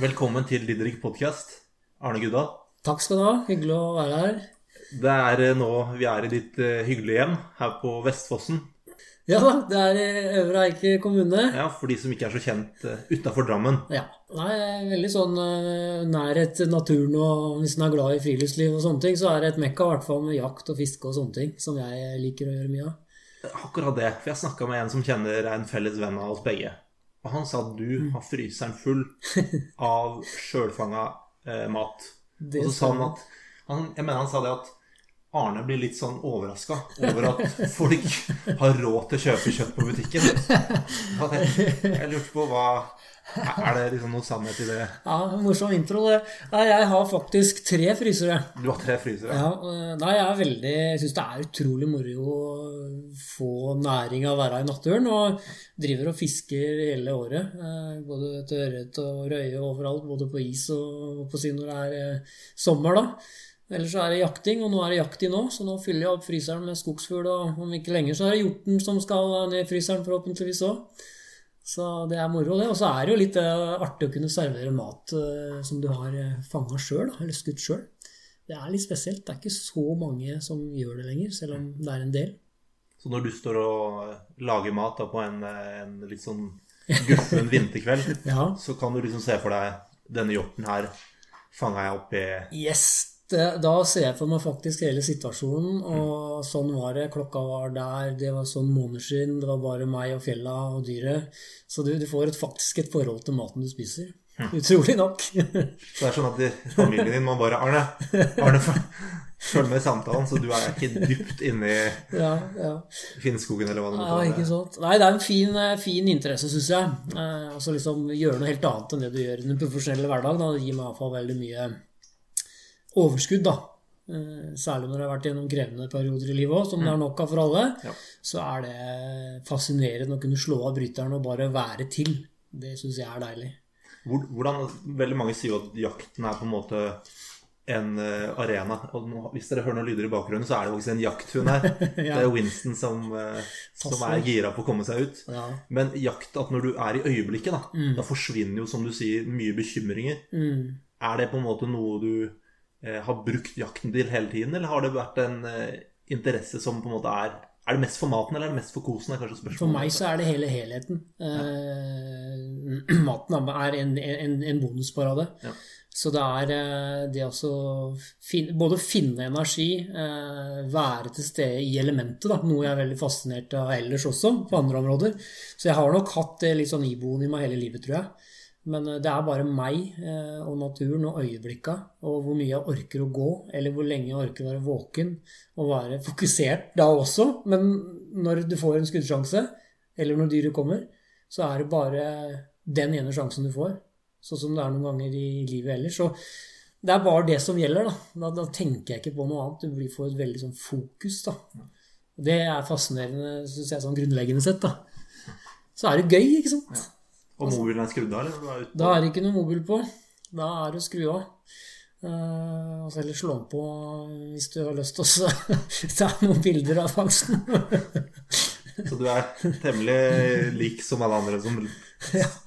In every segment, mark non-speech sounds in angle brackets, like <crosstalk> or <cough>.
Velkommen til Didrik podcast. Arne Guddal. Takk skal du ha. Hyggelig å være her. Det er eh, nå vi er i ditt eh, hyggelige hjem her på Vestfossen. Ja da, det er i Øvre Eiker kommune. Ja, For de som ikke er så kjent uh, utafor Drammen. Ja. Nei, veldig sånn nærhet til naturen, og hvis en er glad i friluftsliv og sånne ting, så er det et mekka i hvert fall med jakt og fiske og sånne ting, som jeg liker å gjøre mye av. Akkurat det. For jeg snakka med en som kjenner en felles venn av oss begge. Og han sa at du Mm. har fryseren full <laughs> av sjølfanga eh, mat. Og så sa han at han, Jeg mener han sa det at Arne blir litt sånn overraska over at folk har råd til å kjøpe kjøtt på butikken. Jeg, lurte på hva Er det liksom noe sannhet i det? Ja, morsom intro, det. Nei, jeg har faktisk tre frysere. Du har tre frysere? Ja, nei, jeg er veldig syns det er utrolig moro å få næring av å være i naturen. Og driver og fisker hele året. eh, Både etter ørret og røye overalt. Både på is og på si når det er eh, sommer, da. Ellers så er det jakting, og nå er det jakt i nå, så nå fyller jeg opp fryseren med skogsfugl. Og om ikke lenger så er det hjorten som skal ned i fryseren, forhåpentligvis òg. Så det er moro, det. Og så er det jo litt eh, artig å kunne servere mat eh, som du har uh, fanga sjøl, eller skutt sjøl. Det er litt spesielt. Det er ikke så mange som gjør det lenger, selv om det er en del. Så når du står og lager mat da, på en, en litt sånn guffen vinterkveld, <laughs> Ja. så kan du liksom se for deg denne hjorten her fanga jeg opp i Yes! Det, da ser jeg for meg faktisk hele situasjonen, og sånn var det. Klokka var der, det var sånn måneskinn, det var bare meg og fjella og dyret. Så du, du får et, faktisk et forhold til maten du spiser. Utrolig nok. Så <laughs> det er sånn at familien din må bare Arne, Arne følg med i samtalen, så du er ikke dypt inne i ja, ja. Finnskogen eller hva det Ja, måtte ikke være. Nei, det er en fin, eh, fin interesse, syns jeg. Eh, altså liksom gjøre noe helt annet enn det du gjør i den profesjonelle hverdagen. Det gir meg iallfall veldig mye overskudd, da. Eh, særlig når det har vært gjennom krevende perioder i livet òg, som det er nok av for alle. Ja. Så er det fascinerende å kunne slå av bryteren og bare være til. Det syns jeg er deilig. Hvordan, veldig mange sier jo at jakten er på en måte en eh, arena. Og nå, hvis dere hører noen lyder i bakgrunnen, så er det faktisk en jakthund her. <laughs> Det er Winston som, eh, som er gira på å komme seg ut. Ja. Men jakt, at når du er i øyeblikket, da, Mm. da forsvinner jo, som du sier, mye bekymringer. Mm. Er det på en måte noe du har brukt jakten til hele tiden, eller har det vært en eh, interesse som på en måte er Er det mest for maten, eller er det mest for kosen? For meg så er det hele helheten. Eh, <clears throat> maten er en, en, en bonusparade. Ja. Så det er eh, det å finne, både finne energi, eh, være til stede i elementet, da, noe jeg er veldig fascinert av ellers også, på andre områder. Så jeg har nok hatt det litt sånn iboende i meg hele livet, tror jeg. Men eh, det er bare meg eh, og naturen og øyeblikka, og hvor mye jeg orker å gå, eller hvor lenge jeg orker å være våken og være fokusert da også. Men når du får en skuddsjanse, eller når dyret kommer, så er det bare den ene sjansen du får. Sånn som det er noen ganger i livet ellers. Så det er bare det som gjelder, da. Da, da tenker jeg ikke på noe annet. Du får et veldig sånn fokus, da. Det er fascinerende, syns jeg, sånn grunnleggende sett, da. Så er det gøy, ikke sant? Og mobilen er skrudd av, eller? Er Da er det ikke noe mobil på. Da er det å skru av. Uh, og så heller slå på hvis du har lyst til å <laughs> ta noen bilder av fangsten. <laughs> Så du er temmelig lik som alle andre som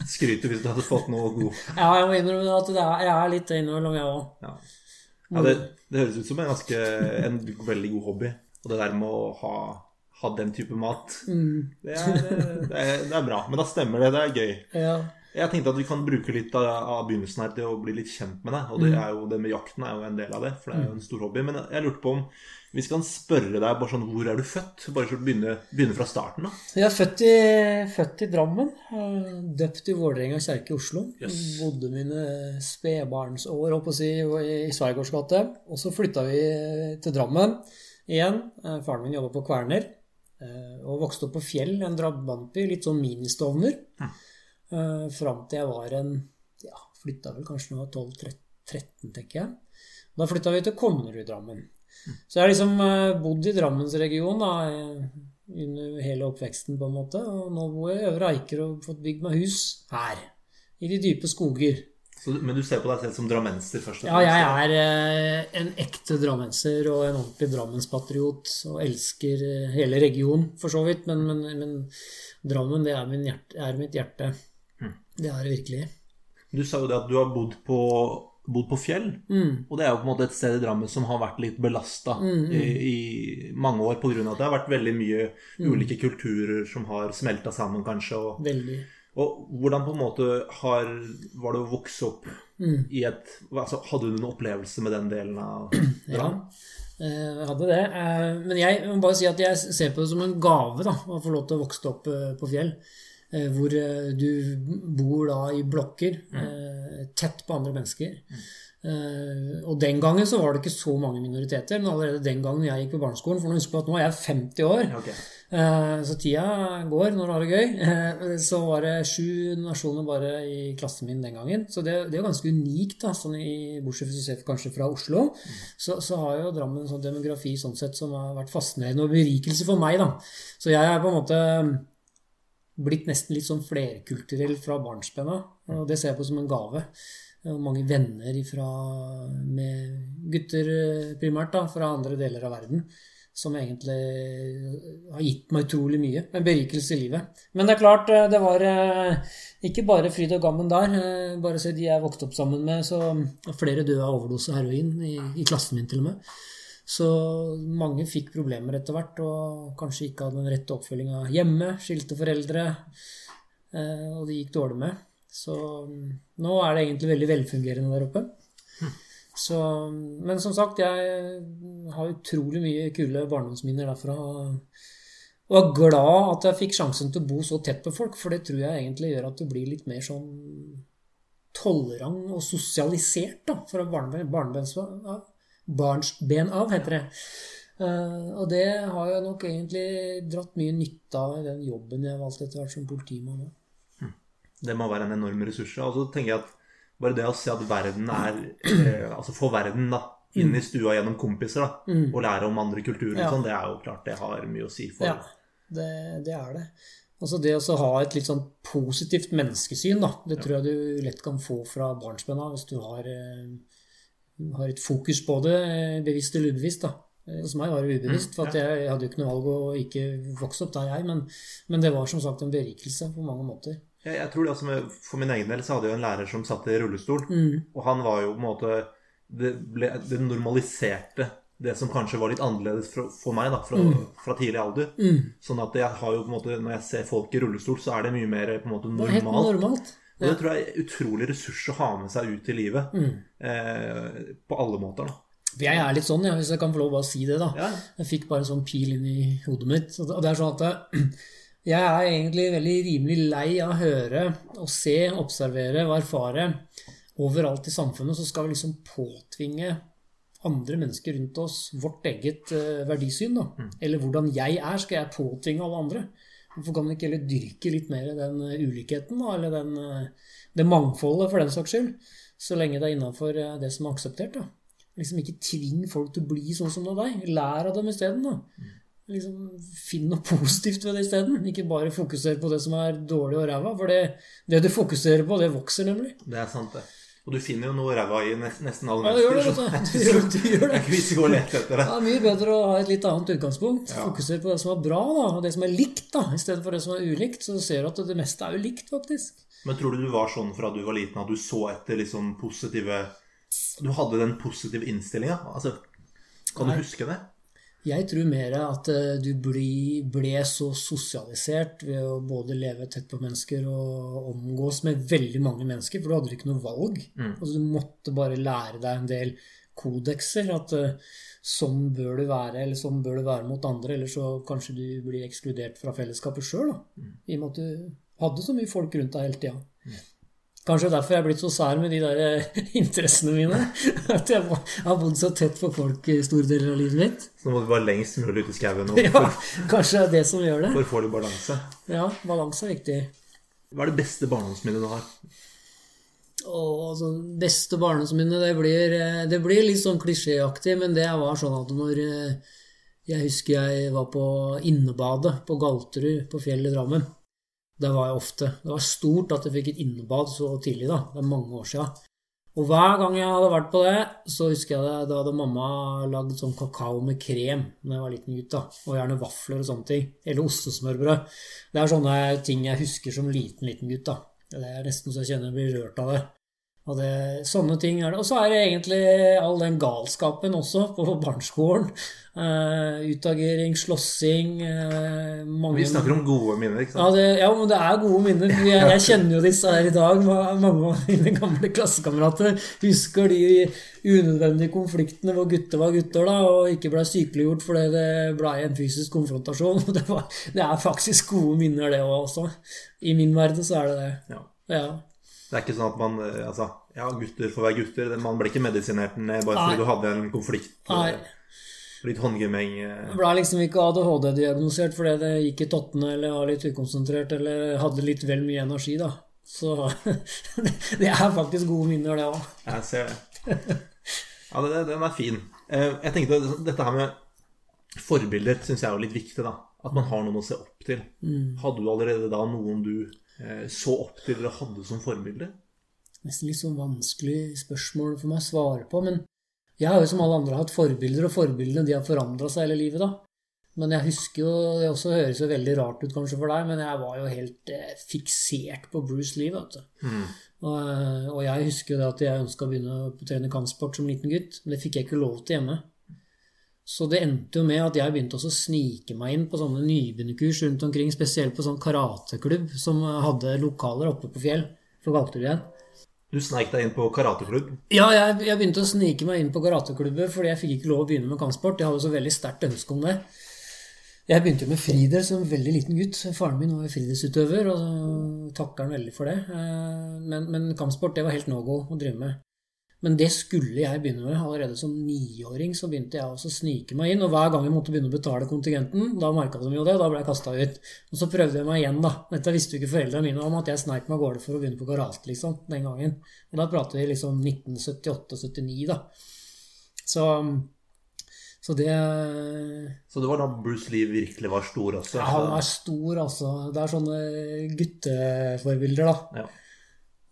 skryter hvis du hadde fått noe god ja, jeg må innrømme at det er, jeg er litt innimellom, jeg òg. Ja, ja det, det høres ut som en ganske En veldig god hobby. Og det der med å ha, ha den type mat, det er, det, er, det er bra. Men da stemmer det. Det er gøy. Ja. Jeg tenkte at vi kan bruke litt av, av begynnelsen her til å bli litt kjent med deg. Og det, er jo, det med jakten er jo en del av det, for det er jo en stor hobby. Men jeg lurte på om vi skal spørre deg bare sånn Hvor er du født? Bare for å begynne, begynne fra starten, da. Jeg er født i, født i Drammen. Døpt i Vålerenga kjerke i Oslo. Yes. Bodde mine spedbarnsår holdt på å si, i Sveigårds gate. Og så flytta vi til Drammen igjen. Eh, Faren min jobba på Kverner. Eh, Og vokste opp på Fjell, en drabantby. Litt sånn ministovner. Uh, Fram til jeg var en Ja, flytta vel kanskje da jeg var 12-13, tenker jeg. Da flytta vi til Konnerud-Drammen. Så jeg har liksom eh, bodd i Drammensregionen da, under hele oppveksten, på en måte. Og nå bor jeg i Øvre Eiker og fått bygd meg hus her. I de dype skoger. Så, men du ser på deg selv som drammenser først? og Ja, jeg er eh, en ekte drammenser og en ordentlig drammenspatriot. Og elsker eh, hele regionen, for så vidt. Men, men, men Drammen, det er, min hjerte, er mitt hjerte. Mm. Det er det virkelig. Du sa jo det at du har bodd på, bodd på fjell. Mm. Og det er jo på en måte et sted i Drammen som har vært litt belasta i, i mange år pga. at det har vært veldig mye ulike kulturer som har smelta sammen, kanskje. Og, Veldig. Og hvordan på en måte har, var det å vokse opp i et altså, Hadde du noen opplevelse med den delen av <clears throat> Ja, eh, jeg hadde det. Eh, Men jeg må bare si at jeg ser på det som en gave da, å få lov til å vokse opp eh, på fjell. Hvor du bor da i blokker, mm. tett på andre mennesker. Eh, Og den gangen så var det ikke så mange minoriteter, men allerede den gangen jeg gikk på barneskolen For nå husker på at nå er jeg 50 år, okay. eh, så tida går når du har det gøy. Eh, Så var det sju nasjoner bare i klassen min den gangen. Så det, det er ganske unikt, da, sånn i, bortsett fra kanskje fra Oslo. Så, så har jo Drammen en sånn demografi sånn sett som har vært fascinerende og berikelse for meg. da. Så jeg er på en måte blitt nesten litt sånn flerkulturell fra barnsben av. Og det ser jeg på som en gave. Og mange venner ifra, med gutter eh, primært da, fra andre deler av verden. Som egentlig har gitt meg utrolig mye. En berikelse i livet. Men det er klart, eh, det var eh, ikke bare fryd og gammen der. Eh, Bare se de jeg vokste opp sammen med, så flere døde av overdose heroin i, i klassen min til og med. Så mange fikk problemer etter hvert, og kanskje ikke hadde den rette oppfølginga hjemme. Skilte foreldre, eh, og det gikk dårlig med. Så mm, nå er det egentlig veldig velfungerende der oppe. Så, men som sagt, jeg har utrolig mye kule barndomsminner derfra. Og er glad at jeg fikk sjansen til å bo så tett på folk, for det tror jeg egentlig gjør at du blir litt mer sånn tolerant og sosialisert da, fra barneben, barnebens, barnsben av, heter det. Eh, og det har jeg nok egentlig dratt mye nytte av i den jobben jeg valgte etter hvert som politimann. nå. Det må være en enorm ressurs. Og så tenker jeg at bare det å se at verden er eh, Altså få verden da inn i stua gjennom kompiser da, og lære om andre kulturer, Ja. sånn, det er jo klart det har mye å si for Ja, det, det er det. Altså det å ha et litt sånn positivt menneskesyn, da, det tror jeg du lett kan få fra barnsben av hvis du har, eh, har et fokus på det, eh, bevisst eller ubevisst. da. Hos meg var det ubevisst, for at jeg, jeg hadde jo ikke noe valg å ikke vokse opp der, jeg. Men, men det var som sagt en berikelse på mange måter. Jeg, jeg tror det altså, For min egen del så hadde jeg en lærer som satt i rullestol. Og han var jo på en måte Det, ble, det normaliserte det som kanskje var litt annerledes for, for meg da, fra, fra tidlig alder. Sånn at jeg har jo på en måte når jeg ser folk i rullestol, så er det mye mer på en måte Det er helt normalt. Ja. Og det tror jeg er utrolig ressurs å ha med seg ut i livet. Eh, på alle måter, da. For Jeg er litt sånn, ja, hvis jeg kan få lov å bare si det, da. Ja. Jeg fikk bare en sånn pil inn i hodet mitt. Og det er sånn at jeg- er egentlig veldig rimelig lei av å høre og se, observere og erfare overalt i samfunnet så skal vi liksom påtvinge andre mennesker rundt oss vårt eget eh, verdisyn. da. Eller hvordan jeg er, skal jeg påtvinge alle andre. Hvorfor kan vi ikke heller dyrke litt mer den eh, ulikheten, da, eller den, eh, det mangfoldet, for den saks skyld? Så lenge det er innafor det som er akseptert. da. Liksom ikke tving folk til å bli sånn som deg. Lær av dem isteden. Liksom, finn noe positivt ved det isteden. Ikke bare fokusere på det som er dårlig og ræva. For det, det du fokuserer på, det vokser nemlig. Det er sant, det. Og du finner jo noe ræva i nesten alle Ja, du gjør det, vet du. Du <laughs> gjør, gjør Det er det. lete etter det. er mye bedre å ha et litt annet utgangspunkt. Ja. Fokusere på det som er bra, da, og det som er likt, da, i stedet for det som er ulikt. Så ser du at det meste er jo likt, faktisk. Men tror du du var sånn fra du var liten at du så etter liksom positive Du hadde den positive innstillinga? Altså, kan du huske det? Jeg tror mer at eh, du bli, ble så sosialisert ved å både leve tett på mennesker og omgås med veldig mange mennesker, for du hadde ikke noe valg. Altså, du måtte bare lære deg en del kodekser. At eh, sånn bør du være, eller sånn bør du være mot andre, eller så kanskje du blir ekskludert fra fellesskapet sjøl, i og med at du hadde så mye folk rundt deg hele tida. Kanskje derfor jeg er blitt så sær med de der eh, <laughs> interessene mine. At jeg har bodd så tett på folk i store deler av livet mitt. Så nå må du være lengst mulig ute i skauen <laughs> Ja, kanskje det er det som gjør det. for å få litt balanse. Ja, balanse er viktig. Hva er det beste barndomsminnet du har? Og altså, beste barndomsminnet, det blir, eh, det blir litt sånn klisjéaktig, men det var sånn at når eh, Jeg husker jeg var på innebadet på Galterud på fjellet i Drammen. Der var jeg ofte. Det var stort at jeg fikk et innebad så tidlig, da. Det er mange år sia. Og hver gang jeg hadde vært på det, så husker jeg det, da hadde mamma lagd sånn kakao med krem da jeg var liten gutt. da, Og gjerne vafler og sånne ting. Eller ostesmørbrød. Det er sånne ting jeg husker som liten, liten gutt. da. Det er nesten så jeg kjenner jeg blir rørt av det. Og det, sånne ting er det. Og så er det egentlig all den galskapen også på barneskolen. Uh, utagering, slåssing uh, mange... Vi snakker om gode minner, ikke sant? Ja, det, ja, men det er gode minner. <laughs> Jeg, jeg, kjenner jo disse her i dag. Mange av mine gamle klassekamerater husker de unødvendige konfliktene hvor gutter var gutter da, og ikke ble sykeliggjort fordi det ble en fysisk konfrontasjon. <laughs> Det, var, det er faktisk gode minner, det også. I min verden så er det det. Ja. ja. Det er ikke sånn at man altså, Ja, gutter får være gutter. Man ble ikke medisinert ned bare fordi Nei. du hadde en konflikt. Nei. Litt håndgemeng. Det ble liksom ikke ADHD-diagnosert fordi det gikk i tottene eller var litt ukonsentrert eller hadde litt vel mye energi, da. Så <laughs> det er faktisk gode minner, det òg. Jeg ser det. Ja, den er fin. Jeg tenkte dette her med forbilder syns jeg er jo litt viktig, da. At man har noen å se opp til. Mm. Hadde du allerede da noen du Eh, så opp til eller hadde som forbilde? Nesten litt sånn vanskelig spørsmål for meg å svare på. Men jeg har jo som alle andre hatt forbilder, og forbildene de har forandra seg hele livet, da. Men jeg husker jo Det også høres jo veldig rart ut kanskje for deg, men jeg var jo helt eh, fiksert på Bruce Lee, vet du. Mm. Og, eh, og, jeg husker jo det at jeg ønska å begynne å trene kampsport som liten gutt, men det fikk jeg ikke lov til hjemme. Så det endte jo med at jeg begynte å snike meg inn på sånne nybegynnerkurs rundt omkring, spesielt på sånn karateklubb som hadde lokaler oppe på Fjell. For Galterudjen. Du sneik deg inn på karateklubb? Ja, jeg, jeg, begynte å snike meg inn på karateklubber fordi jeg fikk ikke lov å begynne med kampsport. Jeg hadde så veldig sterkt ønske om det. Jeg begynte jo med friidrett som veldig liten gutt. Faren min var friidrettsutøver, og takker han veldig for det. Eh, men, men kampsport det var helt no go å drive med. Men det skulle jeg begynne med. Allerede som niåring så begynte jeg også å snike meg inn. Og hver gang jeg måtte begynne å betale kontingenten, da merka de jo det, da ble jeg kasta ut. Og så prøvde jeg meg igjen, da. Dette visste jo ikke foreldrene mine om, at jeg sneik meg av gårde for å begynne på karate, liksom, den gangen. Og da prater vi liksom 1978-79, da. Så så det Så det var da Bruce Lee virkelig var stor også? Ja, han var stor, altså. Det er sånne gutteforbilder, da. Ja.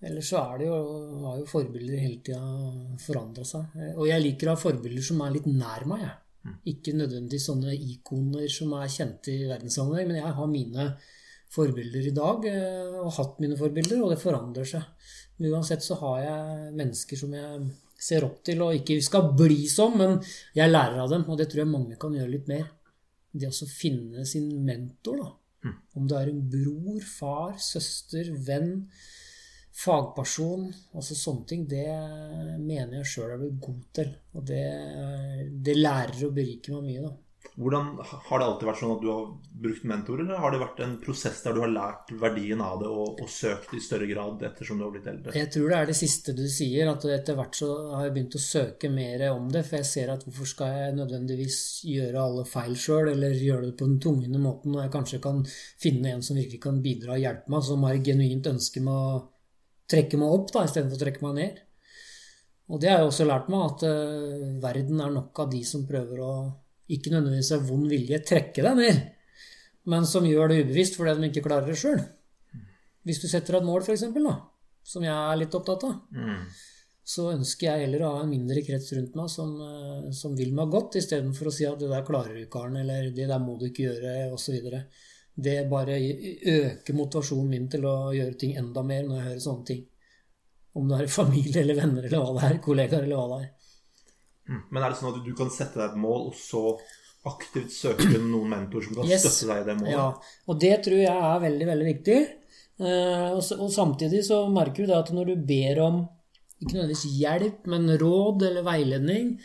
Ellers så er det jo, har jo forbilder hele tida forandra seg. Og jeg liker å ha forbilder som er litt nær meg. Jeg. Mm. Ikke nødvendigvis sånne ikoner som er kjente i verdenssammenheng, men jeg har mine forbilder i dag, og og hatt mine forbilder, og det forandrer seg. Men uansett så har jeg mennesker som jeg ser opp til, og ikke skal bli som, men jeg lærer av dem, og det tror jeg mange kan gjøre litt mer. Det å finne sin mentor, da. Mm. Om det er en bror, far, søster, venn fagperson, altså sånne ting, det mener jeg sjøl er blir god til. Og det, det lærer og beriker meg mye, da. Hvordan, Har det alltid vært sånn at du har brukt mentor, eller har det vært en prosess der du har lært verdien av det og, og søkt i større grad ettersom du har blitt eldre? Jeg tror det er det siste du sier, at etter hvert så har jeg begynt å søke mer om det. For jeg ser at hvorfor skal jeg nødvendigvis gjøre alle feil sjøl, eller gjøre det på den tungende måten, når jeg kanskje kan finne en som virkelig kan bidra og hjelpe meg, som har genuint ønske med å trekke meg opp da, istedenfor å trekke meg ned. Og det har jeg også lært meg, at uh, verden er nok av de som prøver å ikke nødvendigvis av vond vilje trekke deg ned, men som gjør det ubevisst fordi de ikke klarer det sjøl. Hvis du setter deg et mål, f.eks., som jeg er litt opptatt av, mm. så ønsker jeg heller å ha en mindre krets rundt meg som, uh, som vil meg godt, istedenfor å si at 'det der klarer du ikke, Arne', eller 'det der må du ikke gjøre', osv det bare øker motivasjonen min til å gjøre ting enda mer når jeg hører sånne ting. Om det er familie eller venner eller hva det er, kollegaer eller hva det er. Mm. Men er det sånn at du kan sette deg et mål, og så aktivt søke noen mentor som kan yes. støtte deg i det målet? Ja, og det tror jeg er veldig, veldig viktig. Eh, og samtidig så merker du det at når du ber om ikke nødvendigvis hjelp, men råd eller veiledning,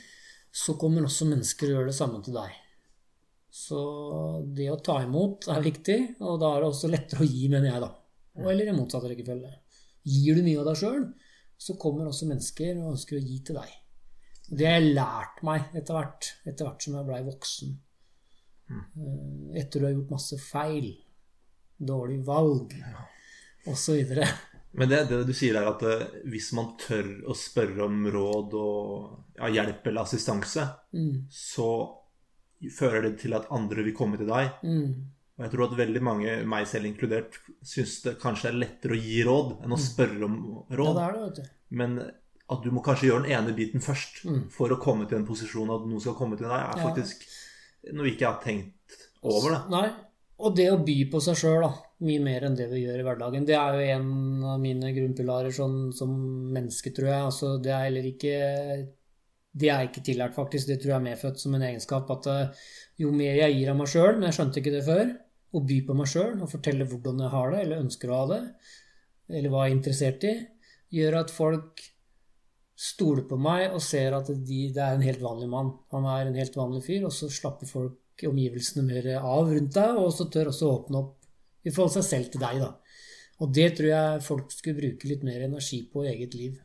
så kommer også mennesker og gjør det samme til deg. Så det å ta imot er viktig, og da er det også lettere å gi, mener jeg, da. Eller i motsatt rekkefølge. Gir du mye av deg sjøl, så kommer også mennesker og ønsker å gi til deg. Det har jeg lært meg etter hvert, etter hvert som jeg blei voksen. Mm. Etter du har gjort masse feil, dårlig valg osv. Men det, det, du sier, er at eh, hvis man tør å spørre om råd og ja, hjelp eller assistanse, mm. så fører det til at andre vil komme til deg. Mm. Og jeg tror at veldig mange, meg selv inkludert, syns det kanskje er lettere å gi råd enn å mm. spørre om råd. Ja, det det, vet du. Men at du må kanskje gjøre den ene biten først mm. for å komme til en posisjon at noe skal komme til deg, er faktisk noe ikke jeg har tenkt over. Da. Nei, Og det å by på seg sjøl, da. Mye mer enn det vi gjør i hverdagen. Det er jo en av mine grunnpilarer sånn, som menneske, tror jeg. Altså, det er heller ikke Det er ikke tillært, faktisk. Det tror jeg er medfødt som en egenskap. At uh, jo mer jeg gir av meg sjøl, men jeg skjønte ikke det før, å by på meg sjøl og fortelle hvordan jeg har det, eller ønsker å ha det, eller hva jeg er interessert i, gjør at folk stoler på meg og ser at de, det er en helt vanlig mann. Han er en helt vanlig fyr, og så slapper folk omgivelsene mer av rundt deg, og så tør også åpne opp i forhold seg selv til deg, da. Og det tror jeg folk skulle bruke litt mer energi på i eget liv.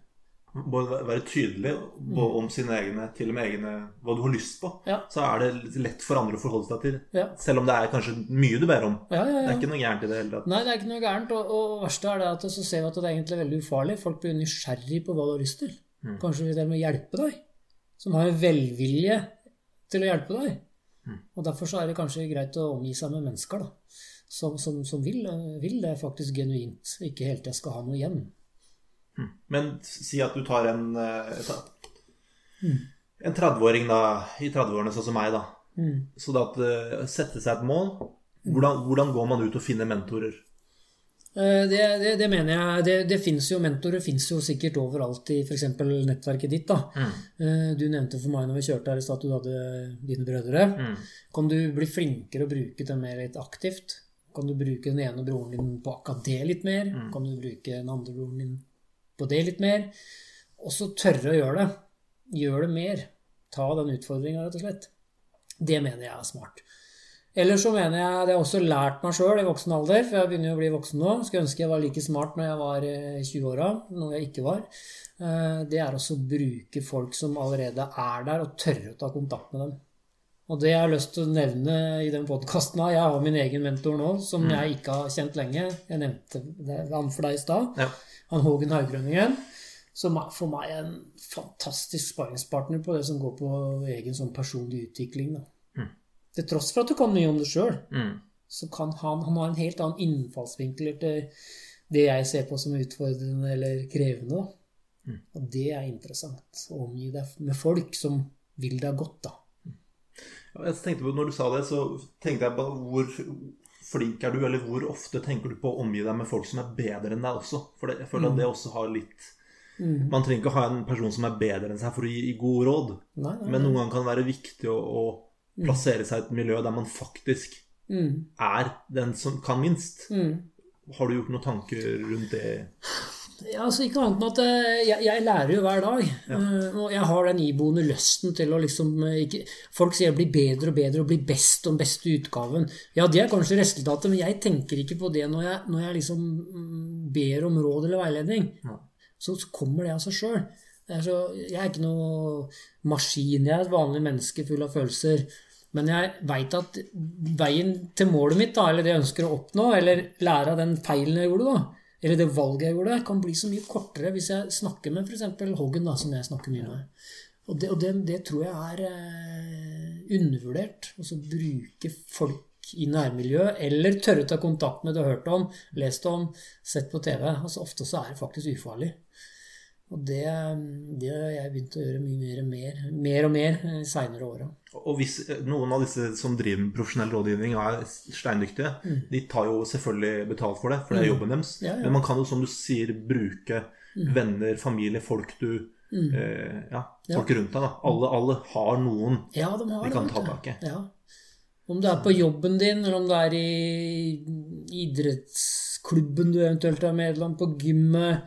Både være tydelig om sine egne, til og med egne, hva du har lyst på. Ja. Så er det lett for andre å forholde seg til. Ja. Selv om det er kanskje mye du ber om. Ja, Det er ikke noe gærent i det hele tatt. Nei, det er ikke noe gærent. Og, og verste er det at så ser vi at det er egentlig veldig ufarlig. Folk blir nysgjerrig på hva du har lyst til. Mm. Kanskje vil de hjelpe deg. Som har velvilje til å hjelpe deg. Mm. Og derfor så er det kanskje greit å omgi seg med mennesker da, som, som, som vil, vil det faktisk genuint. Ikke helt til jeg skal ha noe igjen. Mm. Men si at du tar en eh, Mm. En 30-åring da, i 30-årene, sånn som meg, da. Mm. Så da at eh, sette seg et mål hvordan, hvordan går man ut og finner mentorer? Eh, Det, det, det mener jeg. Det, det fins jo mentorer finnes jo sikkert overalt i f.eks. nettverket ditt. da. mm. Du nevnte for meg når vi kjørte her i stad at du hadde dine brødre. Mm. Kan du bli flinkere å bruke dem mer litt aktivt? Kan du bruke den ene broren din på akkurat det litt mer? Kan du bruke den andre broren din på det litt mer? Og så tørre å gjøre det. Gjør det mer. Ta den utfordringa, rett og slett. Det mener jeg er smart. Eller så mener jeg det har også lært meg sjøl i voksen alder, for jeg begynner jo å bli voksen nå. Skulle ønske jeg var like smart når jeg var eh, i 20-åra, noe jeg ikke var. Eh, Det er også å bruke folk som allerede er der, og tørre å ta kontakt med dem. Og det jeg har lyst til å nevne i den podkasten jeg har min egen mentor nå, som jeg ikke har kjent lenge. Jeg nevnte det, han for deg i stad. Ja. Han Hågen Haugrønningen. Som er for meg en fantastisk sparringspartner på det som går på egen sånn personlig utvikling. Da. Mm. Til tross for at du kan mye om det sjøl, Mm. så kan han, han ha en helt annen innfallsvinkel til det jeg ser på som utfordrende eller krevende. Mm. Og det er interessant. Å omgi deg med folk som vil deg godt, da. Jeg tenkte på, Når du sa det, så tenkte jeg på hvor flink er du, eller hvor ofte tenker du på å omgi deg med folk som er bedre enn deg også? For det, jeg føler at det også har litt Mm. Man trenger ikke ha en person som er bedre enn seg for å gi, gi gode råd. Nei, nei, Men noen ganger kan det være viktig å, å plassere seg i et miljø der man faktisk Mm. er den som kan minst. Mm. Har du gjort noen tanker rundt det? Ja, altså Ikke annet enn at eh, jeg, jeg lærer jo hver dag. Ja. Og jeg har den iboende lysten til å liksom eh, ikke, Folk sier 'bli bedre og bedre' og 'bli best den beste utgaven'. Ja, det er kanskje resultatet, men jeg tenker ikke på det når jeg, når jeg liksom mm, ber om råd eller veiledning. Ja. Så, så kommer det av seg sjøl. Jeg er ikke noe maskin. Jeg er et vanlig menneske full av følelser. Men jeg veit at veien til målet mitt, da, eller det jeg ønsker å oppnå, eller lære av den feilen jeg gjorde, da, eller det valget jeg gjorde, kan bli så mye kortere hvis jeg snakker med f.eks. Hoggen, da, som jeg snakker mye med. Og det, og det, det tror jeg er eh, undervurdert. Altså bruke folk i nærmiljøet, eller tørre å ta kontakt med det du har hørt om, lest om, sett på TV. Altså Ofte så er det faktisk ufarlig. Og det, det har jeg begynt å gjøre mye mer, og mer, mer og mer de seinere åra. Og hvis noen av disse som driver med profesjonell rådgivning er steindyktige, de tar jo selvfølgelig betalt for det, for det er jobben deres. Mm. Ja, ja. Men man kan jo, som du sier, bruke venner, familie, folk du Mm. eh, Ja, folk rundt deg. da. Alle, alle har noen de har de, kan det, ta du. tak i. Ja. Om det er på jobben din, eller om det er i idrettsklubben du eventuelt er medlem på gymmet.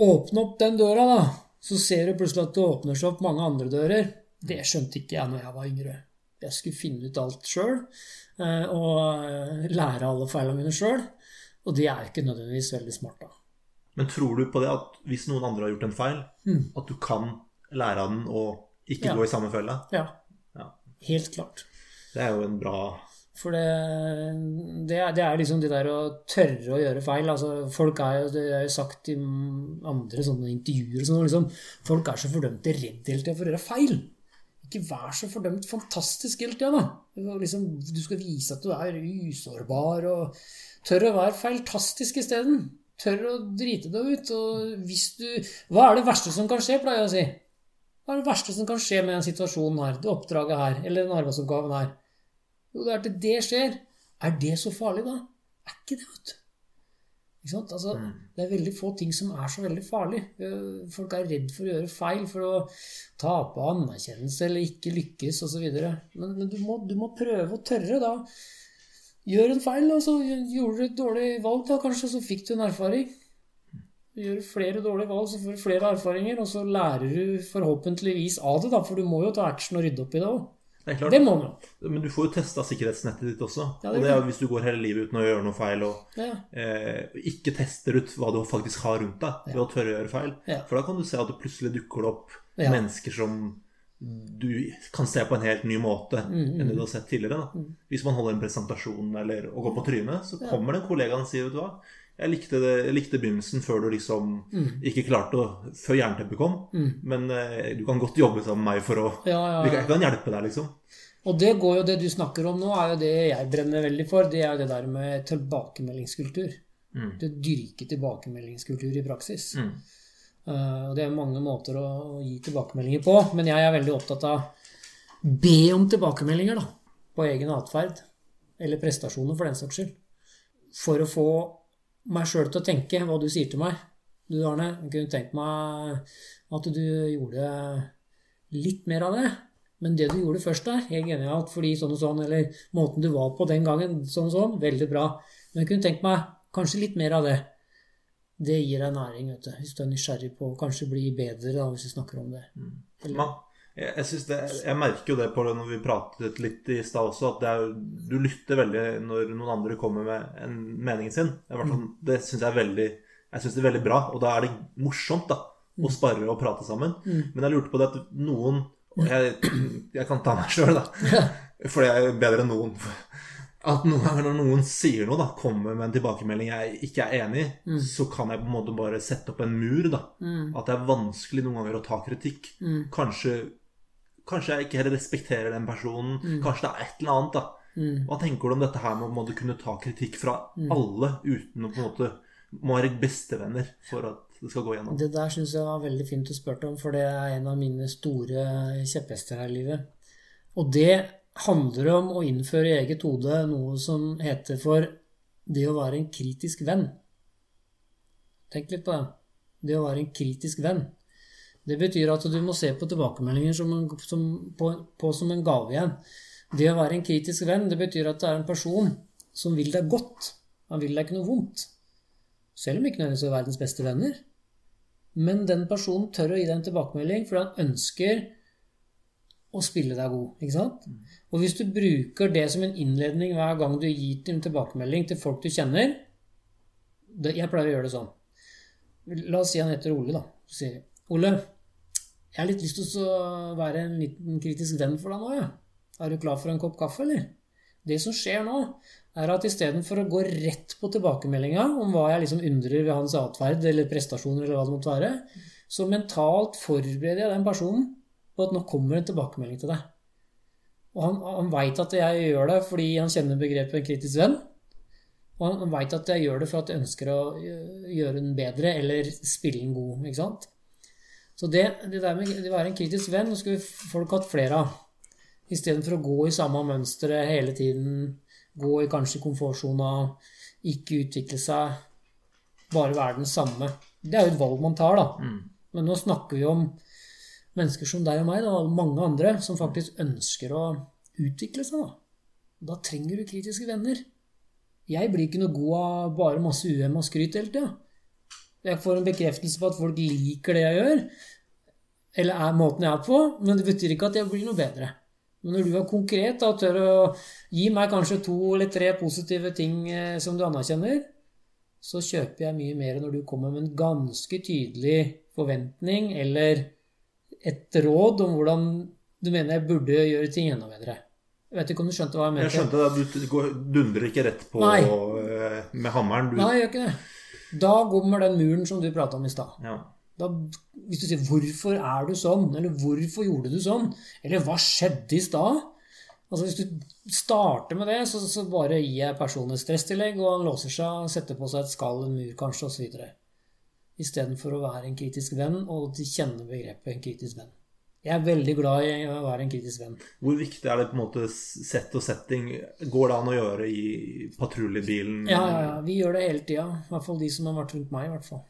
Åpne opp den døra, da. Så ser du plutselig at det åpner seg opp mange andre dører. Det skjønte ikke jeg når jeg var yngre. Jeg skulle finne ut alt sjøl, og eh, lære alle feilene mine sjøl. Og det er ikke nødvendigvis veldig smart, da. Men tror du på det at hvis noen andre har gjort en feil, Mm. at du kan lære av den og ikke Ja. gå i samme felle? Ja. Ja. Helt klart. Det er jo en bra For det, det, er, det er liksom det der å tørre å gjøre feil. Altså, folk er jo, Det er jo sagt i andre sånne intervjuer sånn, liksom, Folk er så fordømte redd hele tida for å gjøre feil. Ikke vær så fordømt fantastisk hele tida, da. Liksom, du skal vise at du er usårbar og tør å være feiltastisk isteden. Tør å drite deg ut. Og hvis du Hva er det verste som kan skje, pleier jeg å si. Hva er det verste som kan skje med den situasjonen her, det oppdraget her, eller den arbeidsoppgaven her? Jo, det er til det skjer, Er det så farlig, da? Er ikke det, vet du. Ikke sant? Altså, Det er veldig få ting som er så veldig farlig. Eh, Folk er redd for å gjøre feil, for å tape anerkjennelse eller ikke lykkes osv. Men, men du, må, du må prøve å tørre, da. Gjør en feil, og så gjorde du et dårlig valg, da kanskje, så fikk du en erfaring. Gjør flere dårlige valg, så får du flere erfaringer, og så lærer du forhåpentligvis av det, da, for du må jo ta action og rydde opp i det òg. Det klart. Det må man. Men du får jo testa sikkerhetsnettet ditt også. Ja, det og det er jo hvis du går hele livet uten å gjøre noe feil, og Ja. eh, ikke tester ut hva du faktisk har rundt deg, ved å tørre å gjøre feil. For da kan du se at det plutselig dukker det opp mennesker som du kan se på en helt ny måte Mm, enn det du har sett tidligere. Da. Hvis man holder en presentasjon eller og går på trynet, så kommer det en kollega og sier vet du hva, jeg likte, det, jeg likte begynnelsen før du liksom Mm. ikke klarte å Før jernteppet kom, men eh, du kan godt jobbe sammen med meg for å Ja, ja, ja. jeg kan hjelpe deg, liksom. Og det går jo, det du snakker om nå, er jo det jeg brenner veldig for. Det er jo det der med tilbakemeldingskultur. Mm. Det å dyrke tilbakemeldingskultur i praksis. Mm. Uh, og det er mange måter å gi tilbakemeldinger på, men jeg er veldig opptatt av be om tilbakemeldinger da, på egen atferd. Eller prestasjoner, for den saks skyld. For å få meg sjøl til å tenke hva du sier til meg. Du, Arne, jeg kunne tenkt meg at du gjorde litt mer av det. Men det du gjorde først der, helt genialt, fordi sånn og sånn, eller måten du var på den gangen, sånn og sånn, veldig bra. Men jeg kunne tenkt meg kanskje litt mer av det. Det gir deg næring, vet du, hvis du er nysgjerrig på å kanskje bli bedre, da, hvis vi snakker om det. Man, jeg, jeg, det, jeg merker jo det på det når vi pratet litt i stad også, at det er, du lytter veldig når noen andre kommer med en meningen sin. Fall- det syns jeg er veldig Jeg synes det er veldig bra, og da er det morsomt da å spare og prate sammen. Men jeg lurte på det at noen og jeg, jeg kan ta meg sjøl, da. For jeg er bedre enn noen. At noen ganger når noen sier noe, da, kommer med en tilbakemelding jeg ikke er enig i, så kan jeg på en måte bare sette opp en mur. da. At det er vanskelig noen ganger å ta kritikk. Kanskje, kanskje jeg ikke heller respekterer den personen. Kanskje det er et eller annet. da. Hva tenker du om dette her med å kunne ta kritikk fra alle uten å på en måte må være bestevenner for at det skal gå gjennom? Det der syns jeg var veldig fint du spurte om, for det er en av mine store kjepphester her i livet. Og det handler om å innføre i eget hode noe som heter for det å være en kritisk venn. Tenk litt på det. Det å være en kritisk venn. Det betyr at du må se på tilbakemeldinger som en, som, på, på som en gave igjen. Det å være en kritisk venn, det betyr at det er en person som vil deg godt. Han vil deg ikke noe vondt. Selv om ikke nødvendigvis er verdens beste venner. Men den personen tør å gi deg en tilbakemelding fordi han ønsker å spille deg god. ikke sant? Og hvis du bruker det som en innledning hver gang du gir en tilbakemelding til folk du kjenner det, Jeg pleier å gjøre det sånn. La oss si han heter Ole, da. Så sier jeg, Ole, jeg har litt lyst til å være en liten kritisk venn for deg nå, ja. Er du klar for en kopp kaffe, eller? Det som skjer nå, er at istedenfor å gå rett på tilbakemeldinga om hva jeg liksom undrer ved hans atferd eller prestasjoner, eller hva det måtte være, så mentalt forbereder jeg den personen på at nå kommer en tilbakemelding til deg. Og han, han veit at jeg gjør det fordi han kjenner begrepet en kritisk venn. Og han veit at jeg gjør det for at jeg ønsker å gjøre den bedre eller spille den god. ikke sant? Så det, det der med å være en kritisk venn, nå skulle folk hatt flere av. Istedenfor å gå i samme mønstre hele tiden, gå i kanskje komfortsona, ikke utvikle seg, bare være den samme. Det er jo et valg man tar, da. Men nå snakker vi om mennesker som deg og meg, da, og mange andre, som faktisk ønsker å utvikle seg. Da, da trenger du kritiske venner. Jeg blir ikke noe god av bare masse UM og skryt hele tida. Jeg får en bekreftelse på at folk liker det jeg gjør, eller er måten jeg er på, men det betyr ikke at jeg blir noe bedre. Men når du er konkret og tør å gi meg kanskje to eller tre positive ting eh, som du anerkjenner, så kjøper jeg mye mer når du kommer med en ganske tydelig forventning eller et råd om hvordan du mener jeg burde gjøre ting enda bedre. Jeg vet ikke om du skjønte hva jeg mente? Jeg skjønte det, du dundrer ikke rett på Nei. eh, med hammeren. Du, Nei, jeg gjør ikke det. Da kommer den muren som du prata om i stad. ja. Da, hvis du sier 'hvorfor er du sånn', eller 'hvorfor gjorde du sånn', eller 'hva skjedde i stad'? Altså Hvis du starter med det, så, så bare gir jeg personen et stresstillegg, og han låser seg, setter på seg et skall, en mur kanskje, osv. Istedenfor å være en kritisk venn og kjenne begrepet en kritisk venn. Jeg er veldig glad i å være en kritisk venn. Hvor viktig er det på en måte sett og setting? Går det an å gjøre i patruljebilen? Ja, ja, ja. Vi gjør det hele tida. I hvert fall de som har vært rundt meg, i hvert fall.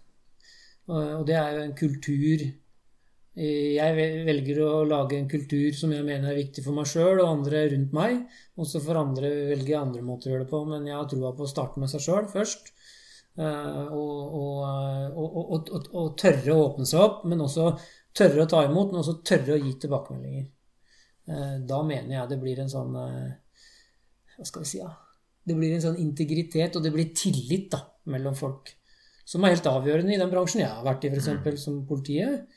Og det er jo en kultur Jeg velger å lage en kultur som jeg mener er viktig for meg sjøl og andre rundt meg. Også for andre velger jeg andre måter å gjøre det på, men jeg har troa på å starte med seg sjøl først. Og, og, og, og, tørre å åpne seg opp, men også tørre å ta imot, men også tørre å gi tilbakemeldinger. Eh, da mener jeg det blir en sånn eh, Hva skal vi si, ja? Det blir en sånn integritet, og det blir tillit da, mellom folk. Som er helt avgjørende i den bransjen jeg har vært i, f.eks. Som politiet.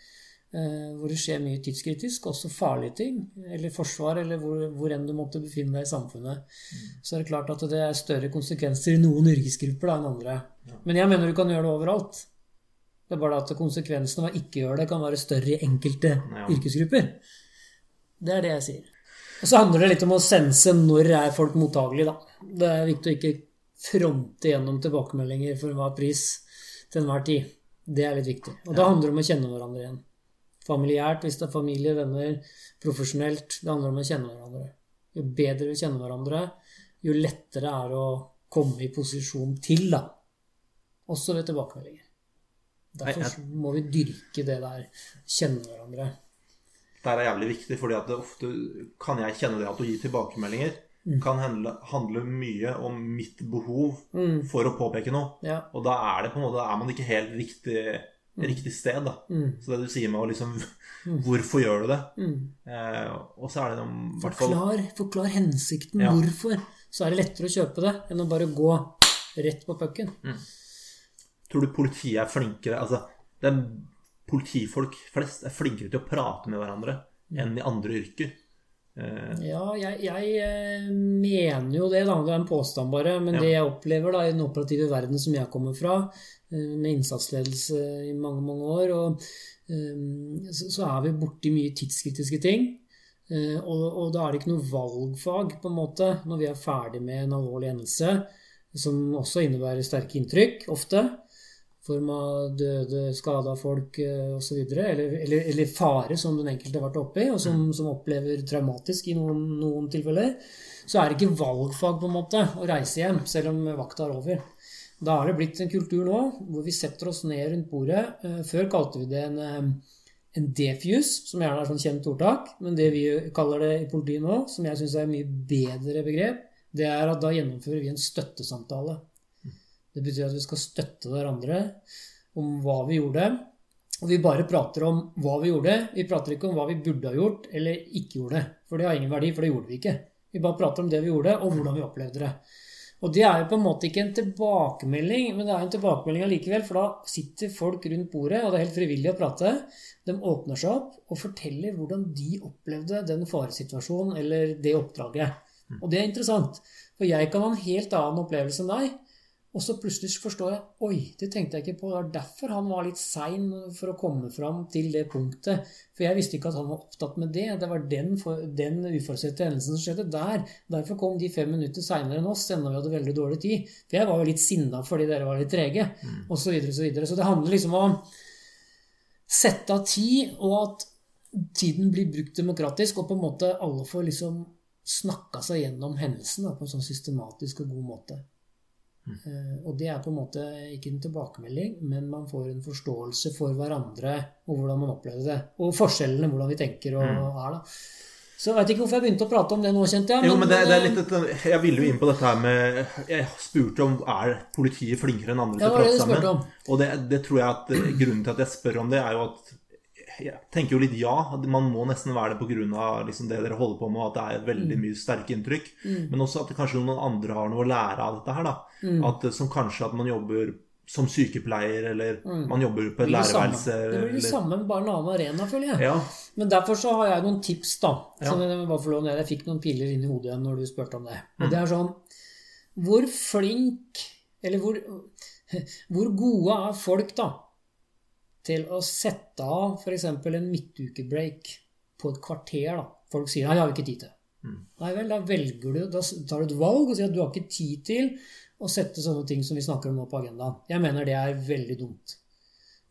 Eh, hvor det skjer mye tidskritisk, også farlige ting. Eller forsvar, eller hvor, hvor enn du måtte befinne deg i samfunnet. Mm. Så er det klart at det er større konsekvenser i noen yrkesgrupper da, enn andre. Men jeg mener du kan gjøre det overalt. Det er bare at konsekvensene av å ikke gjøre det kan være større i enkelte ja. yrkesgrupper. Det er det jeg sier. Og så handler det litt om å sense når er folk mottagelige, da. Det er viktig å ikke fronte gjennom tilbakemeldinger for enhver pris til enhver tid. Det er litt viktig. Og da handler det om å kjenne hverandre igjen. Familiært, hvis det er familie, venner, profesjonelt. Det handler om å kjenne hverandre. Jo bedre vi kjenner hverandre, jo lettere er det å komme i posisjon til, da. Også ved tilbakemeldinger. Derfor må vi dyrke det der. Kjenne hverandre. Det er jævlig viktig, fordi at det ofte kan jeg kjenne det at å gi tilbakemeldinger mm. kan handle, handle, mye om mitt behov mm. for å påpeke noe. Ja. Og da er det på en måte, da er man ikke helt riktig, mm. riktig sted. da. Mm. Så det du sier med å liksom <laughs> mm. Hvorfor gjør du det? Mm. Eh, og så er det om forklar, forklar hensikten. Ja. Hvorfor. Så er det lettere å kjøpe det enn å bare gå rett på pucken. Mm. Tror du politiet er flinkere Altså, det er politifolk flest er flinkere til å prate med hverandre enn i andre yrker. Eh. Ja, jeg, jeg, eh, mener jo det, da. Det er en påstand bare. Men ja. det jeg opplever da i den operative verden som jeg kommer fra, eh, med innsatsledelse i mange, mange år, og, så, så er vi borti mye tidskritiske ting. Og, og, da er det ikke noe valgfag, på en måte, når vi er ferdig med en alvorlig hendelse, som også innebærer sterke inntrykk, ofte form av døde, skada folk eh, osv. Eller, eller, eller fare som den enkelte har vært oppe i, og som, mm. som opplever traumatisk i noen, noen, tilfeller, så er det ikke valgfag på en måte å reise hjem, selv om vakta er over. Da har det blitt en kultur nå hvor vi setter oss ned rundt bordet. Eh, før kalte vi det en, eh, en defuse, som gjerne er sånn kjent ordtak. Men det vi kaller det i politiet nå, som jeg syns er et mye bedre begrep, det er at da gjennomfører vi en støttesamtale. Det betyr at vi skal støtte hverandre om hva vi gjorde. Og vi bare prater om hva vi gjorde. Vi prater ikke om hva vi burde ha gjort eller ikke gjorde. For det har ingen verdi, for det gjorde vi ikke. Vi bare prater om det vi gjorde, og hvordan vi opplevde det. Og det er jo på en måte ikke en tilbakemelding, men det er en tilbakemelding allikevel. For da sitter folk rundt bordet, og det er helt frivillig å prate. De åpner seg opp og forteller hvordan de opplevde den faresituasjonen eller det oppdraget. Og det er interessant. For jeg kan ha en helt annen opplevelse enn deg. Og så plutselig forstår jeg Oi, det tenkte jeg ikke på. Det var derfor han var litt sein for å komme fram til det punktet. For jeg visste ikke at han var opptatt med det. Det var den, den uforutsette hendelsen som skjedde der. Derfor kom de fem minutter seinere enn oss, enda vi hadde veldig dårlig tid. For jeg var jo litt sinna fordi dere var litt trege, mm. osv. Så, videre, så, videre. så det handler liksom om å sette av tid, og at tiden blir brukt demokratisk, og på en måte alle får liksom snakka seg gjennom hendelsen da, på en sånn systematisk og god måte. Mm. Og det er på en måte ikke en tilbakemelding, men man får en forståelse for hverandre og hvordan man opplevde det. Og forskjellene, hvordan vi tenker og mm. er. da. Så jeg vet ikke hvorfor jeg begynte å prate om det nå, kjente jeg. Men, jo, men det, det er litt et, Jeg ville jo inn på dette her med Jeg spurte om er politiet flinkere enn andre til å prate sammen. Og det, det, tror jeg at grunnen til at jeg spør om det, er jo at jeg tenker jo litt ja. Man må nesten være det pga. Liksom det dere holder på med, at det er et veldig mm. mye sterke inntrykk. Mm. Men også at kanskje noen andre har noe å lære av dette her. da. Mm. At, som kanskje at man jobber som sykepleier, eller mm. man jobber på et lærerværelse. Det blir det eller... samme, bare en annen arena, føler jeg. Ja. Men derfor så har jeg noen tips, da. Ja. Jeg, jeg fikk noen piller inn i hodet igjen når du spurte om det. Og det er sånn Hvor flink Eller hvor, <laughs> hvor gode er folk, da? Til å sette av f.eks. en midtukebreak på et kvarter. da. Folk sier 'nei, jeg har vi ikke tid til'. Mm. Nei vel, da velger du, da tar du et valg og sier at du har ikke tid til å sette sånne ting som vi snakker om nå på agendaen. Jeg mener det er veldig dumt.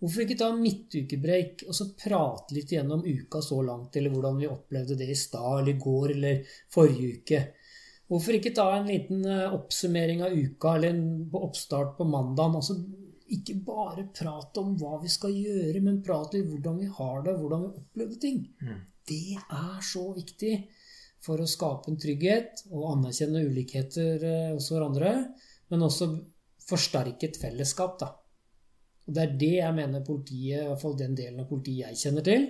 Hvorfor ikke ta midtukebreak og så prate litt gjennom uka så langt, eller hvordan vi opplevde det i stad eller i går eller forrige uke? Hvorfor ikke ta en liten eh, oppsummering av uka eller en oppstart på mandagen? Altså, ikke bare prate om hva vi skal gjøre, men prate om hvordan vi har det, hvordan vi opplevde ting. Mm. Det er så viktig for å skape en trygghet og anerkjenne ulikheter eh, hos hverandre, men også forsterke et fellesskap. da. Og Det er det jeg mener politiet, i hvert fall den delen av politiet jeg kjenner til.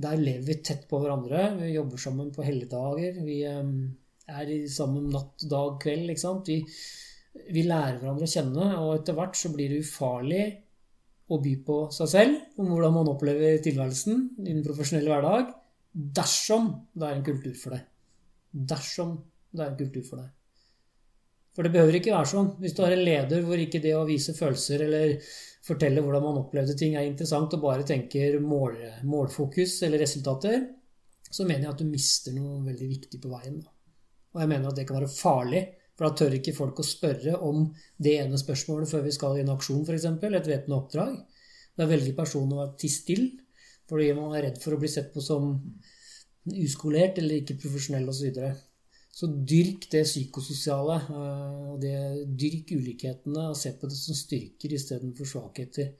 Der lever vi tett på hverandre. Vi jobber sammen på helligdager. Vi eh, er sammen natt, dag, kveld. ikke sant? Vi, vi lærer hverandre å kjenne, og etter hvert så blir det ufarlig å by på seg selv om hvordan man opplever tilværelsen i den profesjonelle hverdag, dersom det er en kultur for det. Dersom det er en kultur for det. For det behøver ikke være sånn. Hvis du har en leder hvor ikke det å vise følelser eller fortelle hvordan man opplevde ting er interessant, og bare tenker mål, målfokus eller resultater, så mener jeg at du mister noe veldig viktig på veien. Og jeg mener at det kan være farlig, for da tør ikke folk å spørre om det ene spørsmålet før vi skal i en aksjon, f.eks., et væpna oppdrag. Da velger personen å være til stille fordi man er redd for å bli sett på som uskolert eller ikke profesjonell osv. Så, videre. så dyrk det psykososiale, eh, og det, dyrk ulikhetene, og se på det som styrker istedenfor svakheter.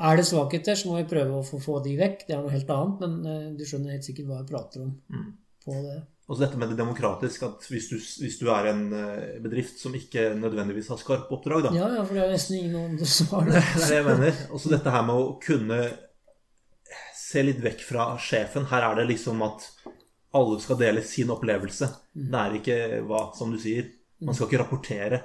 Er det svakheter, så må vi prøve å få, få de vekk. Det er noe helt annet, men eh, du skjønner helt sikkert hva jeg prater om Mm. på det. Og så dette med det demokratiske, at hvis du, hvis du er en eh, bedrift som ikke nødvendigvis har skarpe oppdrag, da Ja, ja, for det er nesten ingen andre som har det. <laughs> Det er det jeg mener. Også dette her med å kunne se litt vekk fra sjefen. Her er det liksom at alle skal dele sin opplevelse. Det er ikke hva, som du sier. Man skal ikke rapportere.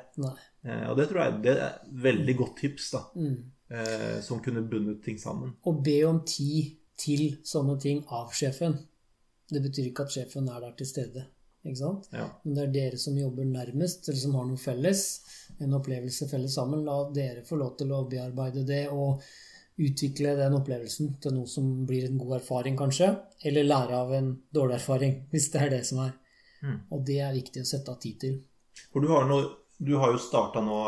Eh, Og det tror jeg det er et veldig godt tips, da. Mm. eh, Som kunne bundet ting sammen. Å be om tid til sånne ting av sjefen. Det betyr ikke at sjefen er der til stede. Ja. Men det er dere som jobber nærmest, eller som har noe felles, en opplevelse felles sammen. La dere få lov til å bearbeide det og utvikle den opplevelsen til noe som blir en god erfaring, kanskje. Eller lære av en dårlig erfaring, <laughs> hvis det er det som er. Mm. Og det er viktig å sette av tid til. For du har, noe, du har jo starta nå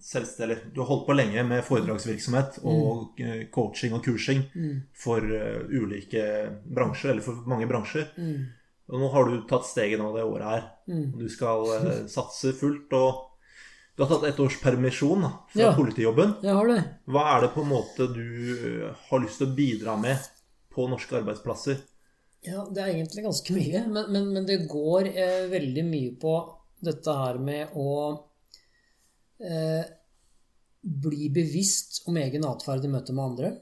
selvstendig Du har holdt på lenge med foredragsvirksomhet og mm. coaching og kursing Mm. for eh, ulike bransjer, eller for mange bransjer. Mm. Og nå har du tatt steget nå det året her. Mm. Du skal eh, <laughs> satse fullt, og du har tatt ett års permisjon fra Ja. politijobben. Jeg har det. Hva er det på en måte du har lyst til å bidra med på norske arbeidsplasser? Ja, det er egentlig ganske mye. Men, men, men det går eh, veldig mye på dette her med å eh, bli bevisst om egen atferd i møte med andre.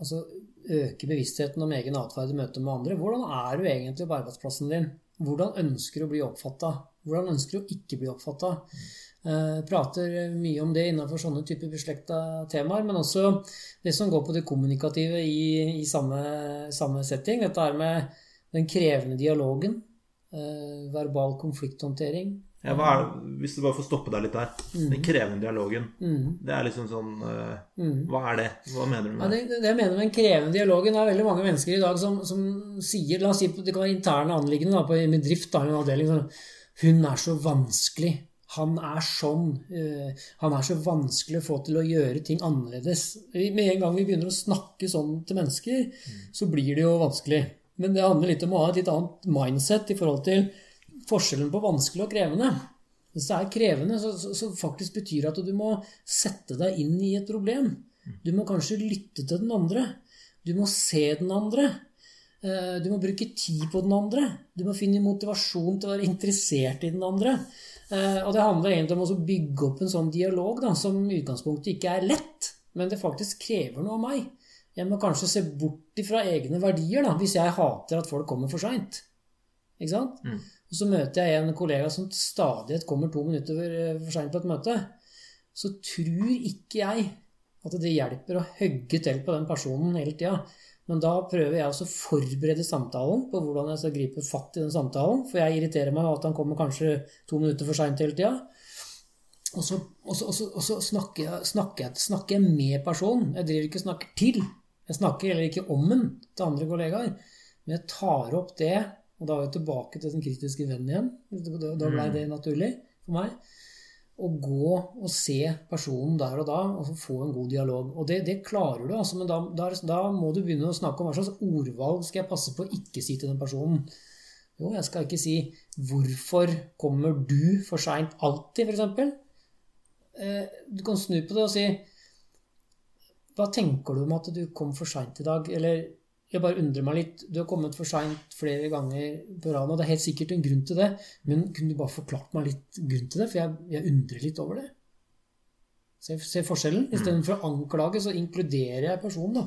Altså øke bevisstheten om egen atferd i møte med andre. Hvordan er du egentlig på arbeidsplassen din? Hvordan ønsker du å bli oppfatta? Hvordan ønsker du å ikke bli oppfatta? Eh, prater mye om det innenfor sånne typer beslekta temaer, men også det som går på det kommunikative i, i samme, samme setting. Dette er med den krevende dialogen, eh, verbal konflikthåndtering. Ja, hvis du bare får stoppe deg litt der. Den krevende dialogen. Mm, Det er liksom sånn uh, mm. Hva er det? Hva mener du Ja, med det, det? det jeg mener med den krevende dialogen, er veldig mange mennesker i dag som, som sier La oss si det kan være interne anliggende da, på en bedrift, da, en avdeling. Sånn, hun er så vanskelig. Han er sånn. Uh, han er så vanskelig å få til å gjøre ting annerledes. Med en gang vi begynner å snakke sånn til mennesker, så blir det jo vanskelig. Men det handler litt om å ha et litt annet mindset i forhold til forskjellen på vanskelig og krevende. Hvis det er krevende, så, så, så faktisk betyr det at du må sette deg inn i et problem. Du må kanskje lytte til den andre. Du må se den andre. Eh, Du må bruke tid på den andre. Du må finne motivasjon til å være interessert i den andre. Eh, Og det handler egentlig om å bygge opp en sånn dialog da, som i utgangspunktet ikke er lett, men det faktisk krever noe av meg. Jeg må kanskje se bort ifra egne verdier da, hvis jeg hater at folk kommer for seint. Ikke sant? Mm. Og så møter jeg en kollega som stadighet kommer to minutter for- for seint på et møte. Så tror ikke jeg at det hjelper å hogge til på den personen hele tida. Men da prøver jeg også å forberede samtalen på hvordan jeg skal gripe fatt i den samtalen. For jeg irriterer meg over at han kommer kanskje to minutter for seint hele tida. Og så, og så, og så, og så snakker, jeg, snakker, jeg, snakker jeg med personen. Jeg driver ikke og snakker til. Jeg snakker heller ikke om den til andre kollegaer. Men jeg tar opp det, og da er vi tilbake til den kritiske vennen igjen. Da blei ble det naturlig for meg. å gå og se personen der og da, og få en god dialog. Og det, det klarer du, altså, men da, da, da, må du begynne å snakke om hva slags ordvalg skal jeg passe på å ikke si til den personen. Jo, jeg skal ikke si 'Hvorfor kommer du for seint alltid', f.eks. Eh, du kan snu på det og si 'Hva tenker du om at du kom for seint i dag?' Eller jeg bare undrer meg litt. Du har kommet for seint flere ganger på rad og Det er helt sikkert en grunn til det, men kunne du bare forklart meg litt grunn til det? For jeg, jeg undrer litt over det. Se, se forskjellen? Istedenfor å anklage, så inkluderer jeg personen. da.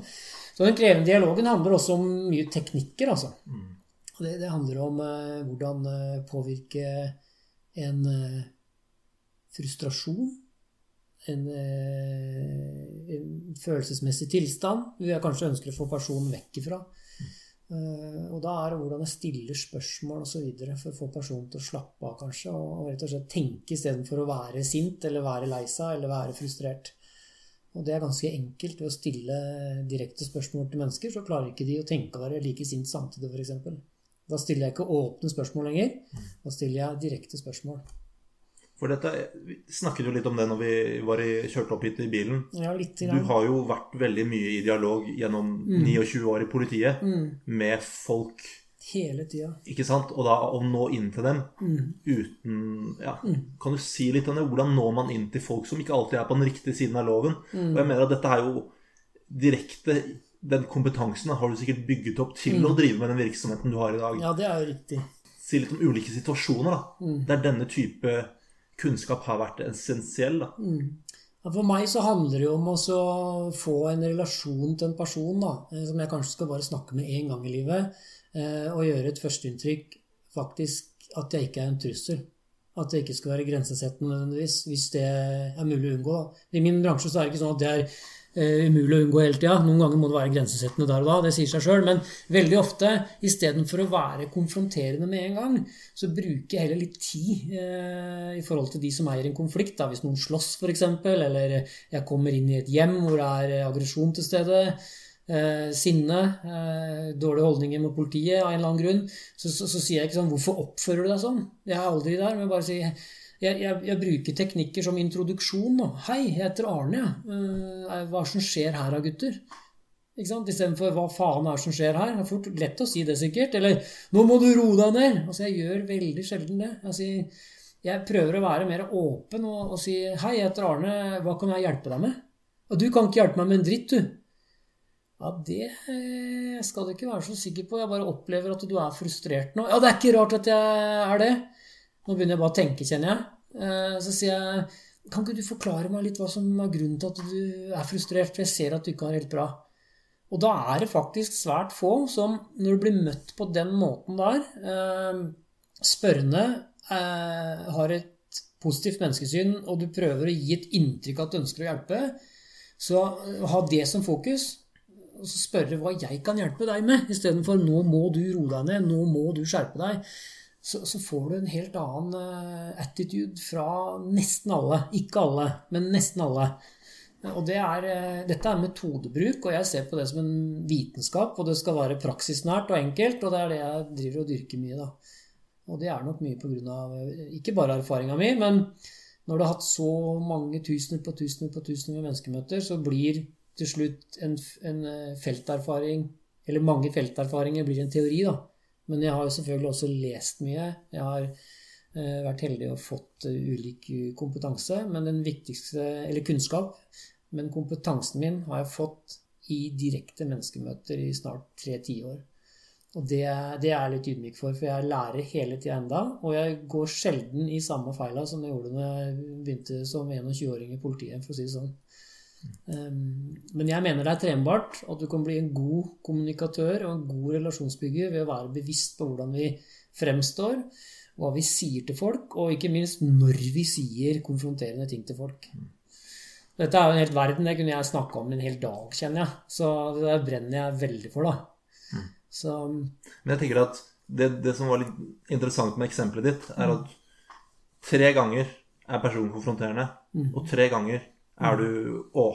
Så den krevende dialogen handler også om mye teknikker, altså. Det, det, handler om uh, hvordan uh, påvirke en uh, frustrasjon en, eh, en, følelsesmessig tilstand vi kanskje ønsker å få personen vekk ifra. Uh, og da er det hvordan jeg stiller spørsmål osv. for å få personen til å slappe av, kanskje. Og, rett og slett tenke istedenfor å være sint eller være lei seg eller være frustrert. Og det er ganske enkelt. Ved å stille direkte spørsmål til mennesker, så klarer ikke de å tenke å være like sint samtidig, f.eks. Da stiller jeg ikke åpne spørsmål lenger. Da stiller jeg direkte spørsmål. For dette, Vi snakket jo litt om det når vi var i, kjørte opp hit i bilen. Ja, litt Du har jo vært veldig mye i dialog gjennom mm. 29 år i politiet mm. med folk Hele tida. Ikke sant? Og da å nå inn til dem mm. uten ja, mm. Kan du si litt om det? Hvordan når man inn til folk som ikke alltid er på den riktige siden av loven? Mm. Og jeg mener at dette er jo direkte Den kompetansen har du sikkert bygget opp til å drive med den virksomheten du har i dag. Ja, det er jo riktig. Si litt om ulike situasjoner da, Det er denne type kunnskap har vært essensiell. Da. Mm. For meg så handler det jo om å få en relasjon til en person da, eh, som jeg kanskje skal bare snakke med én gang i livet, eh, og gjøre et førsteinntrykk faktisk at jeg ikke er en trussel. At det ikke skal være grensesettende nødvendigvis, hvis det er mulig å unngå. I min bransje så er det ikke sånn at det er umulig å unngå hele tida. Noen ganger må det være grensesettende der og da, det sier seg sjøl. Men veldig ofte, istedenfor å være konfronterende med en gang, så bruker jeg heller litt tid eh, i forhold til de som eier en konflikt. Da. Hvis noen slåss, f.eks., eller jeg kommer inn i et hjem hvor det er aggresjon til stede. Eh, sinne, eh, dårlige holdninger mot politiet av en eller annen grunn, så, så, så, sier jeg ikke sånn 'Hvorfor oppfører du deg sånn?' Jeg er aldri der. Men bare sier jeg, jeg, jeg, bruker teknikker som introduksjon. Da. 'Hei, jeg heter Arne. Uh, hva er det som skjer her da, gutter?' Ikke sant? Istedenfor 'hva faen er det som skjer her?' Det er fort lett å si det, sikkert. Eller 'nå må du roe deg ned'. Altså, jeg gjør veldig sjelden det. Altså, jeg prøver å være mer åpen og, og si 'hei, jeg heter Arne. Hva kan jeg hjelpe deg med?' Og du kan ikke hjelpe meg med en dritt, du. Ja, det eh, skal du ikke være så sikker på. Jeg bare opplever at du er frustrert nå. Ja, det er ikke rart at jeg er det. Nå begynner jeg bare å tenke, kjenner jeg. Eh, så sier jeg Kan ikke du forklare meg litt hva som er grunnen til at du er frustrert? For jeg ser at du ikke har det helt bra. Og da er det faktisk svært få som, når du blir møtt på den måten der eh, Spørrende har et positivt menneskesyn, og du prøver å gi et inntrykk at du ønsker å hjelpe, så ha det som fokus og så spørre hva jeg kan hjelpe deg med, istedenfor 'nå må du roe deg ned', 'nå må du skjerpe deg', så, så, får du en helt annen uh, attitude fra nesten alle. Ikke alle, men nesten alle. Og det er, uh, dette er metodebruk, og jeg ser på det som en vitenskap. Og det skal være praksisnært og enkelt, og det er det jeg driver og dyrker mye. da. Og det er nok mye pga. ikke bare erfaringa mi, men når du har hatt så mange tusener på tusener på tusener med menneskemøter, så blir til slutt en, en, eh, felterfaring Eller mange felterfaringer blir en teori, da. Men jeg har jo selvfølgelig også lest mye. Jeg har eh, vært heldig og fått uh, ulik kompetanse, men den viktigste Eller kunnskap. Men kompetansen min har jeg fått i direkte menneskemøter i snart tre tiår. Og det, det, er jeg litt ydmyk for, for jeg lærer hele tida enda. Og jeg går sjelden i samme feila som jeg gjorde når jeg begynte som 21-åring i politiet, for å si det sånn. Um, men jeg mener det er trenbart at du kan bli en god kommunikatør og en god relasjonsbygger ved å være bevisst på hvordan vi fremstår, hva vi sier til folk, og ikke minst når vi sier konfronterende ting til folk. Dette er jo en helt verden, det kunne jeg snakke om en hel dag, kjenner jeg. Så det brenner jeg veldig for, da. Så, Men jeg tenker at det, det, som var litt interessant med eksempelet ditt, er at tre ganger er personen konfronterende, mm. og tre ganger du,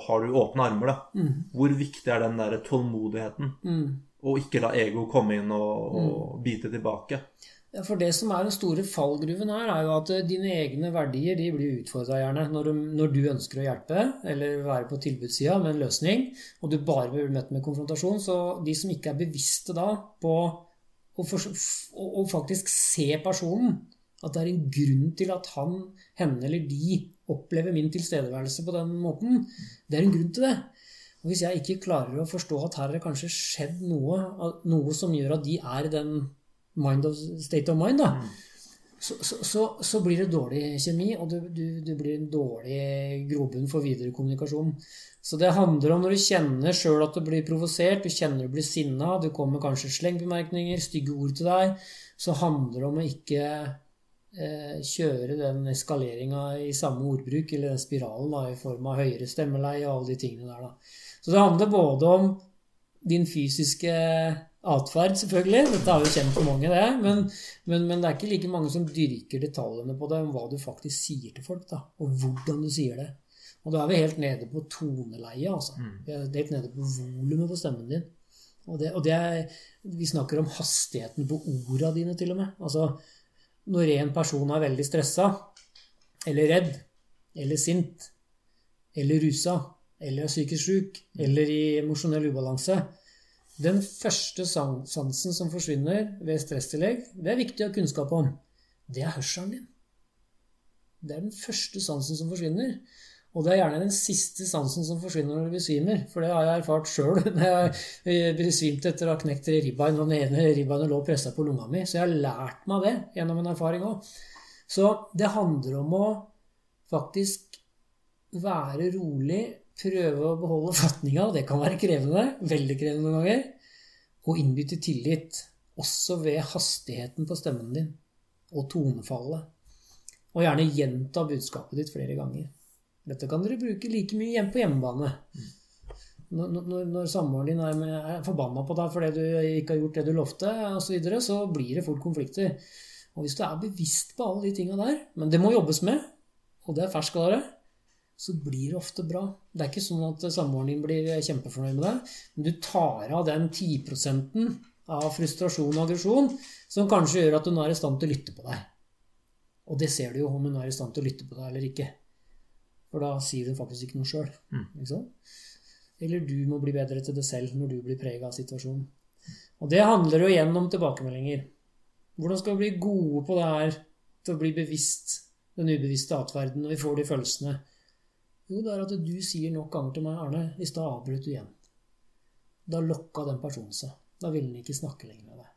har du åpne armer, da. Mm. Hvor viktig er den der tålmodigheten? Mm. Og ikke la ego komme inn og, og mm. bite tilbake. Ja, For det som er den store fallgruven her, er jo at eh, dine egne verdier de blir utfordra gjerne når du, når du ønsker å hjelpe eller være på tilbudssida med en løsning, og du bare blir møtt med konfrontasjon. Så de som ikke er bevisste da på å, for, å, å faktisk se personen, at det er en grunn til at han, henne eller de opplever min tilstedeværelse på den måten, det er en grunn til det. Og Hvis jeg ikke klarer å forstå at her har det kanskje skjedd noe, noe som gjør at de er i den mind of, state of mind, da, så, så, så, så, blir det dårlig kjemi, og du, du, du blir en dårlig grobunn for videre kommunikasjon. Så det handler om når du kjenner sjøl at du blir provosert, du kjenner du blir sinna, det kommer kanskje slengbemerkninger, stygge ord til deg, så handler det om å ikke kjøre den eskaleringa i samme ordbruk, eller den spiralen da, i form av høyere stemmeleie og alle de tingene der. Da. Så det handler både om din fysiske atferd, selvfølgelig. Dette er jo kjent for mange, det. Men, men, men, det er ikke like mange som dyrker detaljene på det, om hva du faktisk sier til folk, da, og hvordan du sier det. Og da er vi helt nede på toneleie, altså. Mm. Vi er helt nede på volumet på stemmen din. Og, det, og det er, vi snakker om hastigheten på orda dine, til og med. Altså, når en person er veldig stressa, eller redd, eller sint, eller rusa, eller er psykisk syk, eller i emosjonell ubalanse, den første sansen som forsvinner ved stresstillegg, det er viktig å ha kunnskap om. Det er hørselen din. Det er den første sansen som forsvinner. Og det er gjerne den siste sansen som forsvinner når du besvimer. For det har jeg erfart sjøl jeg besvimte etter å ha knekt tre ribbein, og den ene ribbeinet lå pressa på lunga mi. Så jeg har lært meg det gjennom en erfaring òg. Så det handler om å faktisk være rolig, prøve å beholde <laughs> fatninga, og det kan være krevende, veldig krevende noen ganger, og innby til tillit, også ved hastigheten på stemmen din og tonefallet. Og gjerne gjenta budskapet ditt flere ganger. Dette kan dere bruke like mye hjemme på hjemmebane. Når, når, når samboeren din er, med, er forbanna på deg fordi du ikke har gjort det du lovte, osv., så, videre, så blir det fort konflikter. Og hvis du er bevisst på alle de tinga der, men det må jobbes med, og det er ferskvare, så blir det ofte bra. Det er ikke sånn at samboeren din blir kjempefornøyd med deg, men du tar av den 10% av frustrasjon og aggresjon som kanskje gjør at hun er i stand til å lytte på deg. Og det ser du jo om hun er i stand til å lytte på deg eller ikke. For da sier du faktisk ikke noe sjøl. Mm. Eller du må bli bedre til det selv når du blir prega av situasjonen. Og det handler jo igjen om tilbakemeldinger. Hvordan skal vi bli gode på det her til å bli bevisst den ubevisste atferden når vi får de følelsene? Jo, det er at du sier nok ganger til meg, Arne, i stad avbrøt du igjen. Da lokka den personen seg. Da ville han ikke snakke lenger med deg.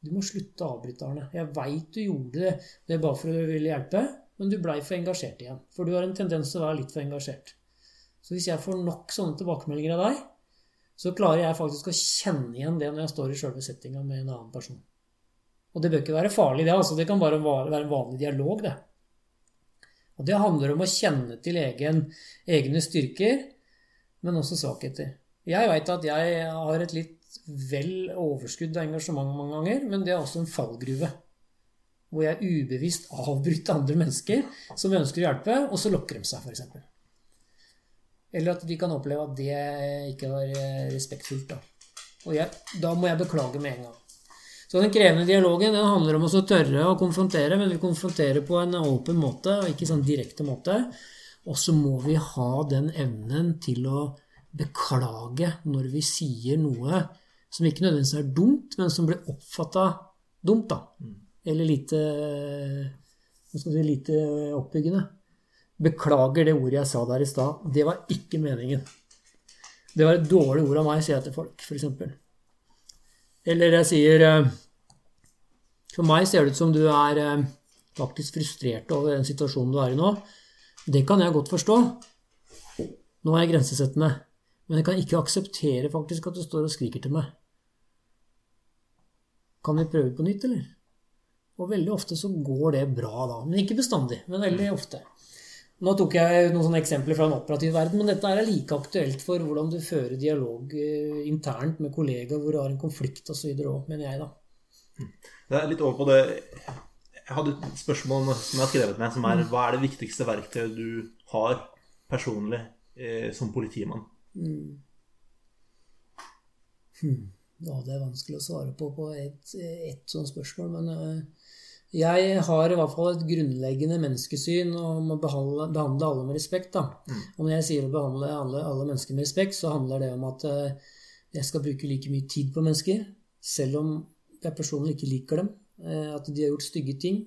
Du må slutte å avbryte, Arne. Jeg veit du gjorde det, det er bare for å ville hjelpe, men du blei for engasjert igjen. For du har en tendens til å være litt for engasjert. Så hvis jeg får nok sånne tilbakemeldinger av deg, så klarer jeg faktisk å kjenne igjen det når jeg står i sjølve settinga med en annen person. Og det bør ikke være farlig, det. altså Det kan bare være en vanlig dialog, det. Og det handler om å kjenne til egen, egne styrker, men også svakheter. Jeg veit at jeg har et litt vel overskudd av engasjement mange ganger, men det er også en fallgruve. Hvor jeg ubevisst avbryter andre mennesker som ønsker å hjelpe, og så lokker de seg, f.eks. Eller at de kan oppleve at det ikke var respektfullt. Da. Og jeg, da må jeg beklage med en gang. Så den krevende dialogen den handler om å tørre å konfrontere, men vi konfronterer på en åpen måte, og ikke sånn direkte måte. Og så må vi ha den evnen til å beklage når vi sier noe som ikke nødvendigvis er dumt, men som blir oppfatta dumt, da. Eller lite si lite oppbyggende. Beklager det ordet jeg sa der i stad. Det var ikke meningen. Det var et dårlig ord av meg, sier jeg til folk, f.eks. Eller jeg sier eh, For meg ser det ut som du er eh, faktisk frustrert over den situasjonen du er i nå. Det kan jeg godt forstå. Nå er jeg grensesettende. Men jeg kan ikke akseptere faktisk at du står og skriker til meg. Kan vi prøve på nytt, eller? Og veldig ofte så går det bra da. Men ikke bestandig, men veldig ofte. Nå tok jeg noen sånne eksempler fra en operativ verden, men dette er like aktuelt for hvordan du fører dialog eh, internt med kollegaer hvor du har en konflikt osv. òg, mener jeg, da. Det er litt over på det Jeg hadde et spørsmål som jeg har skrevet ned, som er hva er det viktigste verktøyet du har personlig eh, som politimann? Mm. Hmm. Ja, det er vanskelig å svare på på ett et sånt spørsmål, men uh, jeg har i hvert fall et grunnleggende menneskesyn om å behandle, behandle alle med respekt. Da. Mm. Og når jeg sier å behandle alle, alle, mennesker med respekt, så handler det om at uh, jeg skal bruke like mye tid på mennesker, selv om jeg personlig ikke liker dem, uh, at de har gjort stygge ting.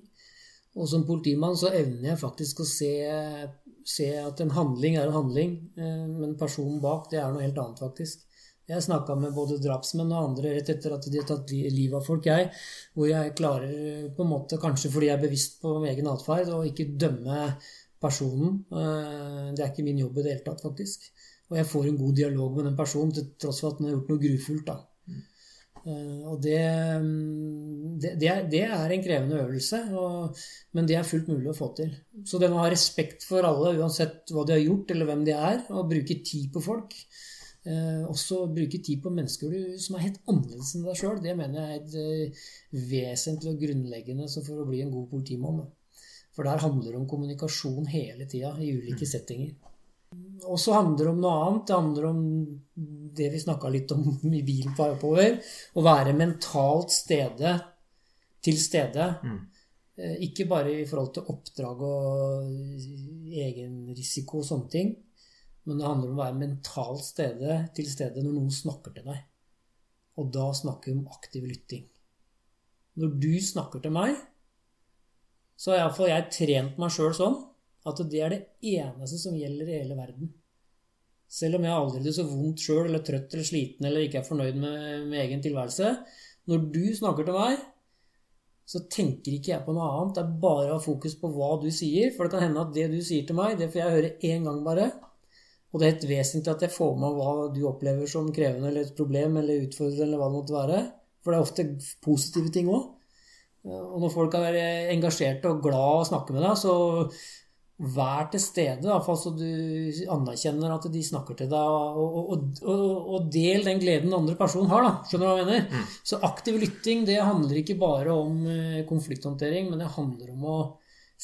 Og som politimann så evner jeg faktisk å se, se at en handling er en handling, men personen bak, det er noe helt annet, faktisk. Jeg snakka med både drapsmenn og andre rett etter at de har tatt livet av folk, jeg. Hvor jeg klarer, på en måte, kanskje fordi jeg er bevisst på egen atferd, å ikke dømme personen. Eh, det er ikke min jobb i det hele tatt, faktisk. Og jeg får en god dialog med den personen til tross for at den har gjort noe grufullt. da. Eh, og det, det, det, er, det, er, en krevende øvelse, og, men det er fullt mulig å få til. Så det å ha respekt for alle, uansett hva de har gjort eller hvem de er, og bruke tid på folk, også bruke tid på mennesker du, som er helt annerledes enn deg sjøl. Det mener jeg er et eh, vesentlig og grunnleggende for å bli en god politimann. For der handler det om kommunikasjon hele tida i ulike mm. settinger. Og så handler det om noe annet. Det handler om det vi snakka litt om <laughs> i bilen på oppover. Å være mentalt stede til stede. Mm. Eh, ikke bare i forhold til oppdrag og egen risiko og sånne ting, men det handler om å være mentalt stede, til stede når noen snakker til deg. Og da snakker vi om aktiv lytting. Når du snakker til meg, så har iallfall jeg trent meg sjøl sånn at det er det eneste som gjelder i hele verden. Selv om jeg aldri er så vondt sjøl, eller trøtt eller sliten eller ikke er fornøyd med, med egen tilværelse Når du snakker til meg, så tenker ikke jeg på noe annet. Det er bare å ha fokus på hva du sier. For det kan hende at det du sier til meg, det får jeg høre én gang bare. Og det er helt vesentlig at jeg får med hva du opplever som krevende eller et problem eller utfordrende eller hva det måtte være. For det er ofte positive ting òg. Og når folk er engasjerte og glad og snakker med deg, så vær til stede, iallfall så du anerkjenner at de snakker til deg, og, og, og, og del den gleden den andre personen har. da, Skjønner du hva jeg mener? Mm. Så aktiv lytting det handler ikke bare om eh, konflikthåndtering, men det handler om å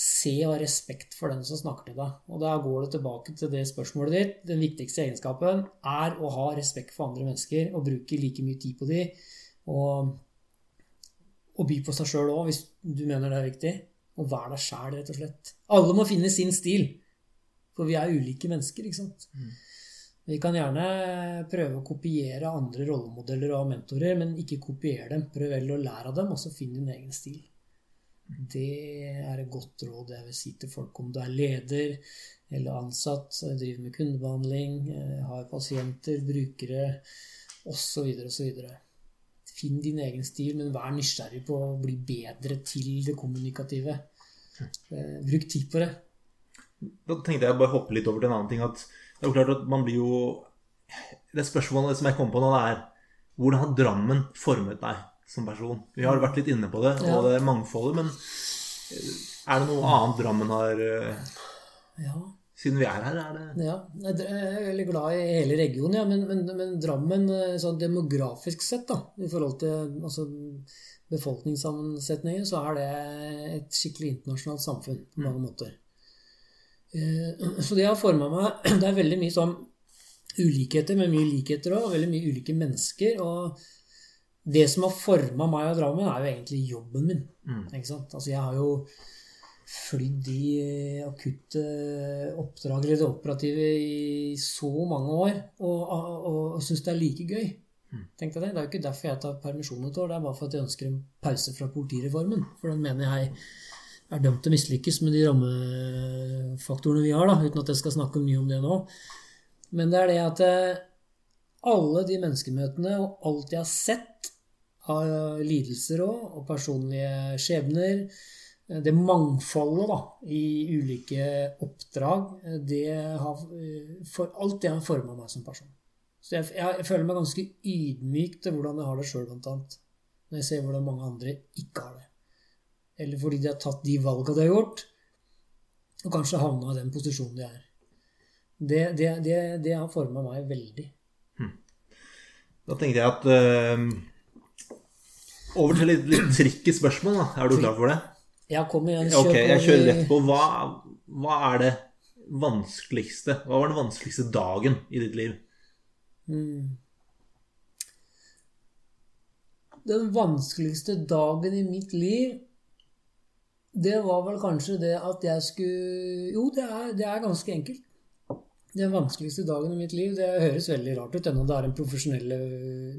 se og ha respekt for den som snakker til deg. Og da går det tilbake til det spørsmålet ditt. Den viktigste egenskapen er å ha respekt for andre mennesker og bruke like mye tid på dem. Og, og by på seg sjøl òg, hvis du mener det er viktig. Og vær deg sjæl, rett og slett. Alle må finne sin stil. For vi er ulike mennesker, ikke sant. Mm. Vi kan gjerne prøve å kopiere andre rollemodeller og mentorer, men ikke kopiere dem. Prøv vel å lære av dem, og så finn din egen stil. Det er et godt råd jeg vil si til folk om du er leder eller ansatt, driver med kundebehandling, eh, har pasienter, brukere osv. osv. Finn din egen stil, men vær nysgjerrig på å bli bedre til det kommunikative. Eh, bruk tid på det. Da tenkte jeg bare hoppe litt over til en annen ting. at Det er jo klart at man blir jo Det spørsmålet som jeg kom på nå, er hvordan har Drammen formet deg? Som person. Vi har vært litt inne på det, og det er mangfoldet, men eh, er det noe annet Drammen har eh, ja. Siden vi er her, er det Ja, jeg er veldig glad i hele regionen, ja. Men, men, men Drammen eh, sånn demografisk sett, da, i forhold til altså, befolkningssammensetningen, så er det et skikkelig internasjonalt samfunn på mange måter. <clears throat> Så det har forma meg <clears throat> Det er veldig mye sånn ulikheter, men mye likheter òg. Veldig mye ulike mennesker. og det som har forma meg og Drammen, er jo egentlig jobben min. Mm. Altså, jeg har jo flydd i akutte oppdrag, eller det operative, i så mange år, og, og, og syns det er like gøy. Mm. Tenk deg det. Det er jo ikke derfor jeg tar permisjon et år, det er bare for at jeg ønsker en pause fra politireformen. For den mener jeg er dømt til å mislykkes med de rammefaktorene vi har, da, uten at jeg skal snakke mye om det nå. Men det er det at eh, alle de menneskemøtene og alt jeg har sett av lidelser òg, og personlige skjebner, det mangfoldet da, i ulike oppdrag, det har, for, alt det har forma meg som person. Så jeg, jeg, jeg, føler meg ganske ydmyk til hvordan jeg har det sjøl, blant annet. Når jeg ser hvordan mange andre ikke har det. Eller fordi de har tatt de valga de har gjort, og kanskje havna i den posisjonen de er. Det, det, det, det har forma meg veldig. Da tenkte jeg at uh, Over til litt, litt tricky spørsmål. da. Er du klar for det? Ja, kom igjen. Kjør ok, jeg kjører rett på. Hva, hva, er det vanskeligste Hva var den vanskeligste dagen i ditt liv? Mm. Den vanskeligste dagen i mitt liv, det var vel kanskje det at jeg skulle Jo, det er, det er ganske enkelt. Den vanskeligste dagen i mitt liv Det høres veldig rart ut, ennå det er en profesjonelle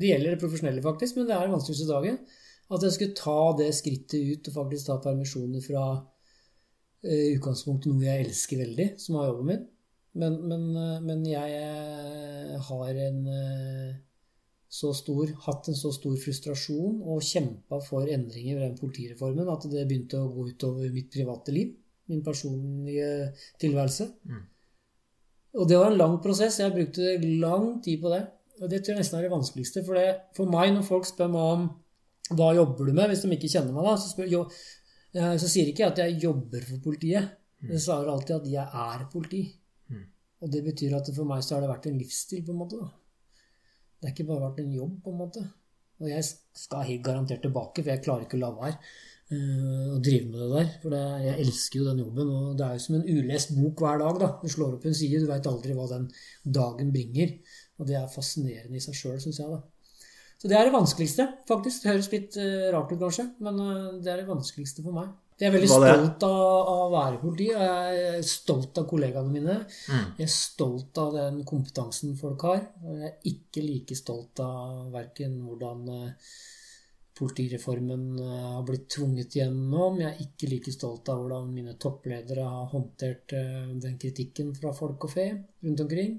Det gjelder det profesjonelle, faktisk, men det er den vanskeligste dagen. At jeg skulle ta det skrittet ut og faktisk ta permisjoner fra uh, utgangspunktet noe jeg elsker veldig, som var jobben min. Men, men, uh, men jeg uh, har en så stor, hatt en så stor frustrasjon og kjempa for endringer ved den politireformen at det begynte å gå utover mitt private liv. Min personlige tilværelse. Mm. Og det var en lang prosess. Jeg brukte lang tid på det. Og det tror jeg nesten er det vanskeligste. For, det, for meg, når folk spør meg om hva jobber du med, hvis de ikke kjenner meg da, så, spør, jo, så sier ikke jeg at jeg jobber for politiet. Mm. Jeg svarer alltid at jeg er politi. Mm. Og det betyr at for meg så har det vært en livsstil, på en måte. da. Det har ikke bare vært en jobb, på en måte. Og jeg skal helt garantert tilbake, for jeg klarer ikke å la være uh, å drive med det der. For det, jeg elsker jo den jobben, og det er jo som en ulest bok hver dag. da. Du slår opp en side, du veit aldri hva den dagen bringer. Og det er fascinerende i seg sjøl, syns jeg. da. Så det er det vanskeligste, faktisk. Det høres litt uh, rart ut, kanskje, men uh, det er det vanskeligste for meg. Jeg er veldig stolt av, av, å være politi. Jeg er stolt av kollegaene mine. Mm. Jeg er stolt av den kompetansen folk har. Jeg er ikke like stolt av verken hvordan uh, politireformen har blitt tvunget gjennom. Jeg er ikke like stolt av hvordan mine toppledere har håndtert den kritikken fra folk og fe rundt omkring.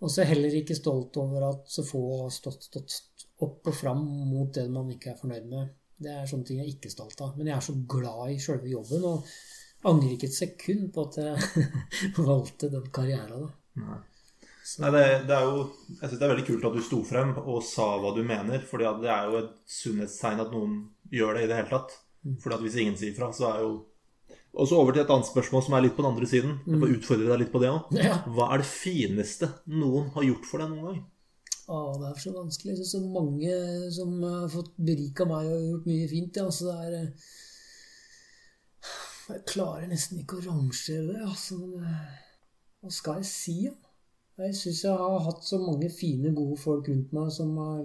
Og så er jeg heller ikke stolt over at så få har stått, stått, opp og fram mot det man ikke er fornøyd med. Det er sånne ting jeg er ikke stolt av. Men jeg er så glad i sjølve jobben og angrer ikke et sekund på at jeg <laughs> valgte den karrieren. Da. Nei. Nei, det, det, er jo Jeg syns det er veldig kult at du sto frem og sa hva du mener. For det er jo et sunnhetstegn at noen gjør det i det hele tatt. Mm. Fordi at hvis ingen sier fra, så er jo og så over til et annet spørsmål som er litt på den andre siden. Jeg får utfordre deg litt på det òg. Hva er det fineste noen har gjort for deg noen gang? Å, det er så vanskelig. Er så mange som har fått berika meg og gjort mye fint. Ja. Altså, det er eh, Jeg klarer nesten ikke å rangere det. Altså, eh, hva skal jeg si? Ja? Jeg syns jeg har hatt så mange fine, gode folk rundt meg som har,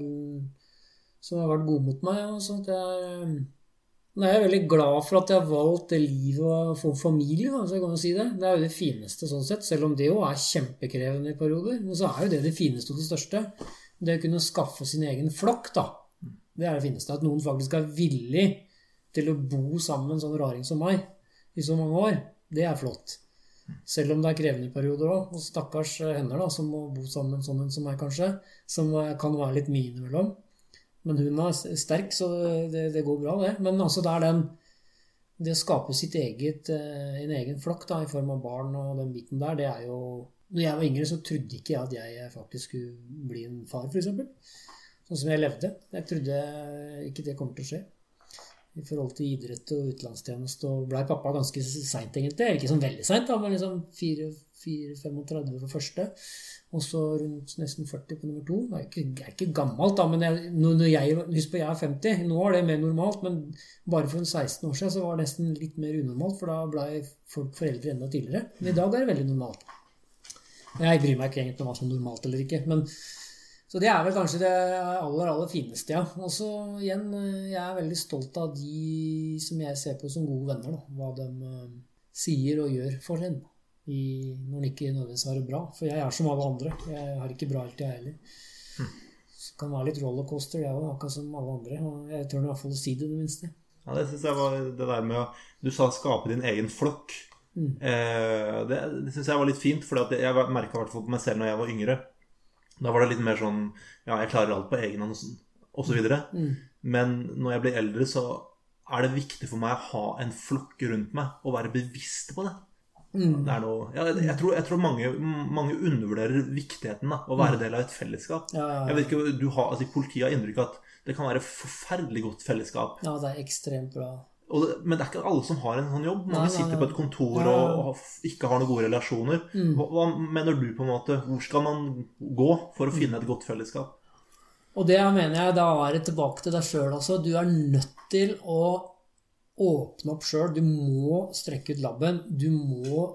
som har vært gode mot meg. Altså, at er nå er jeg veldig glad for at jeg har valgt det livet få familie. Altså jeg kan si Det Det er jo det fineste sånn sett, selv om det jo er kjempekrevende i perioder. Men så er jo det det fineste og det største. Det å kunne skaffe sin egen flokk, da. Det er det fineste. At noen faktisk er villig til å bo sammen med en sånn raring som meg i så mange år. Det er flott. Selv om det er krevende perioder òg. Og stakkars hender da, som må bo sammen med en sånn en som meg, kanskje. Som kan være litt mye innimellom. Men hun er sterk, så det, det, går bra, det. Men altså, det er den Det å skape sitt eget, eh, en egen flokk da, i form av barn og den biten der, det er jo Når jeg var yngre, så trodde ikke jeg at jeg faktisk skulle bli en far, f.eks. Sånn som jeg levde. Jeg trodde ikke det kom til å skje. I forhold til idrett og utenlandstjeneste. Og blei pappa ganske seint, egentlig. Ikke sånn veldig seint, men liksom 4-35 for første. Og så rundt nesten 40 på nummer to. Det er ikke, er ikke gammelt, da, men jeg, når jeg, husk på jeg er 50. Nå er det mer normalt, men bare for en 16 år siden så var det nesten litt mer unormalt, for da ble folk foreldre enda tidligere. Men i dag er det veldig normalt. Jeg bryr meg ikke egentlig om hva som er normalt eller ikke. men så det er vel kanskje det aller, aller fineste, ja. Og så igjen, jeg er veldig stolt av de som jeg ser på som gode venner, da. Hva de uh, sier og gjør for en i, når en ikke nødvendigvis har det bra. For jeg er som alle andre. Jeg har ikke bra alltid, jeg heller. Hm. Det kan være litt rollercoaster, jeg òg, akkurat som alle andre. Og jeg tør i hvert fall å si det, det minste. Ja, det syns jeg var det der med å Du sa 'skape din egen flokk'. Mm. Eh, det det syns jeg var litt fint, for jeg merka i hvert fall på meg selv når jeg var yngre. Da var det litt mer sånn Ja, jeg klarer alt på egen hånd, osv. Mm. Men når jeg blir eldre, så er det viktig for meg å ha en flokk rundt meg og være bevisst på det. Mm. Det er noe, ja, jeg, tror, jeg tror mange, mange, undervurderer viktigheten av å være mm. del av et fellesskap. Ja, ja, jeg vet ikke, du har, altså, Politiet har inntrykk av at det kan være forferdelig godt fellesskap. Ja, det er ekstremt bra. Det, men det er ikke alle som har en sånn jobb. Mange nei, nei, sitter på et kontor og, og ikke har noen gode relasjoner. Mm. Hva, hva, mener du på en måte Hvor skal man gå for å mm. finne et godt fellesskap? Og det mener jeg, da er tilbake til deg sjøl, altså. Du er nødt til å åpne opp sjøl. Du må strekke ut labben. Du må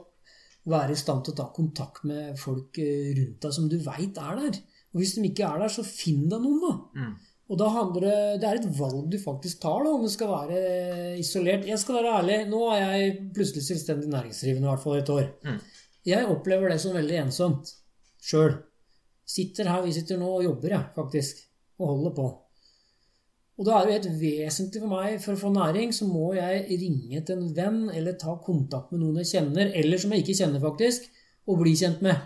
være i stand til å ta kontakt med folk eh, rundt deg som du veit er der. Og hvis de ikke er der, så finn deg noen, da. Mm. Og da handler det Det er et valg du faktisk tar, da, om du skal være isolert. Jeg skal være ærlig, nå er jeg plutselig selvstendig næringsdrivende, i hvert fall et år. Mm. Jeg opplever det som veldig ensomt sjøl. Sitter her vi sitter nå og jobber, jeg, faktisk. Og holder på. Og da er det helt vesentlig for meg, for å få næring, så må jeg ringe til en venn eller ta kontakt med noen jeg kjenner, eller som jeg ikke kjenner, faktisk, og bli kjent med.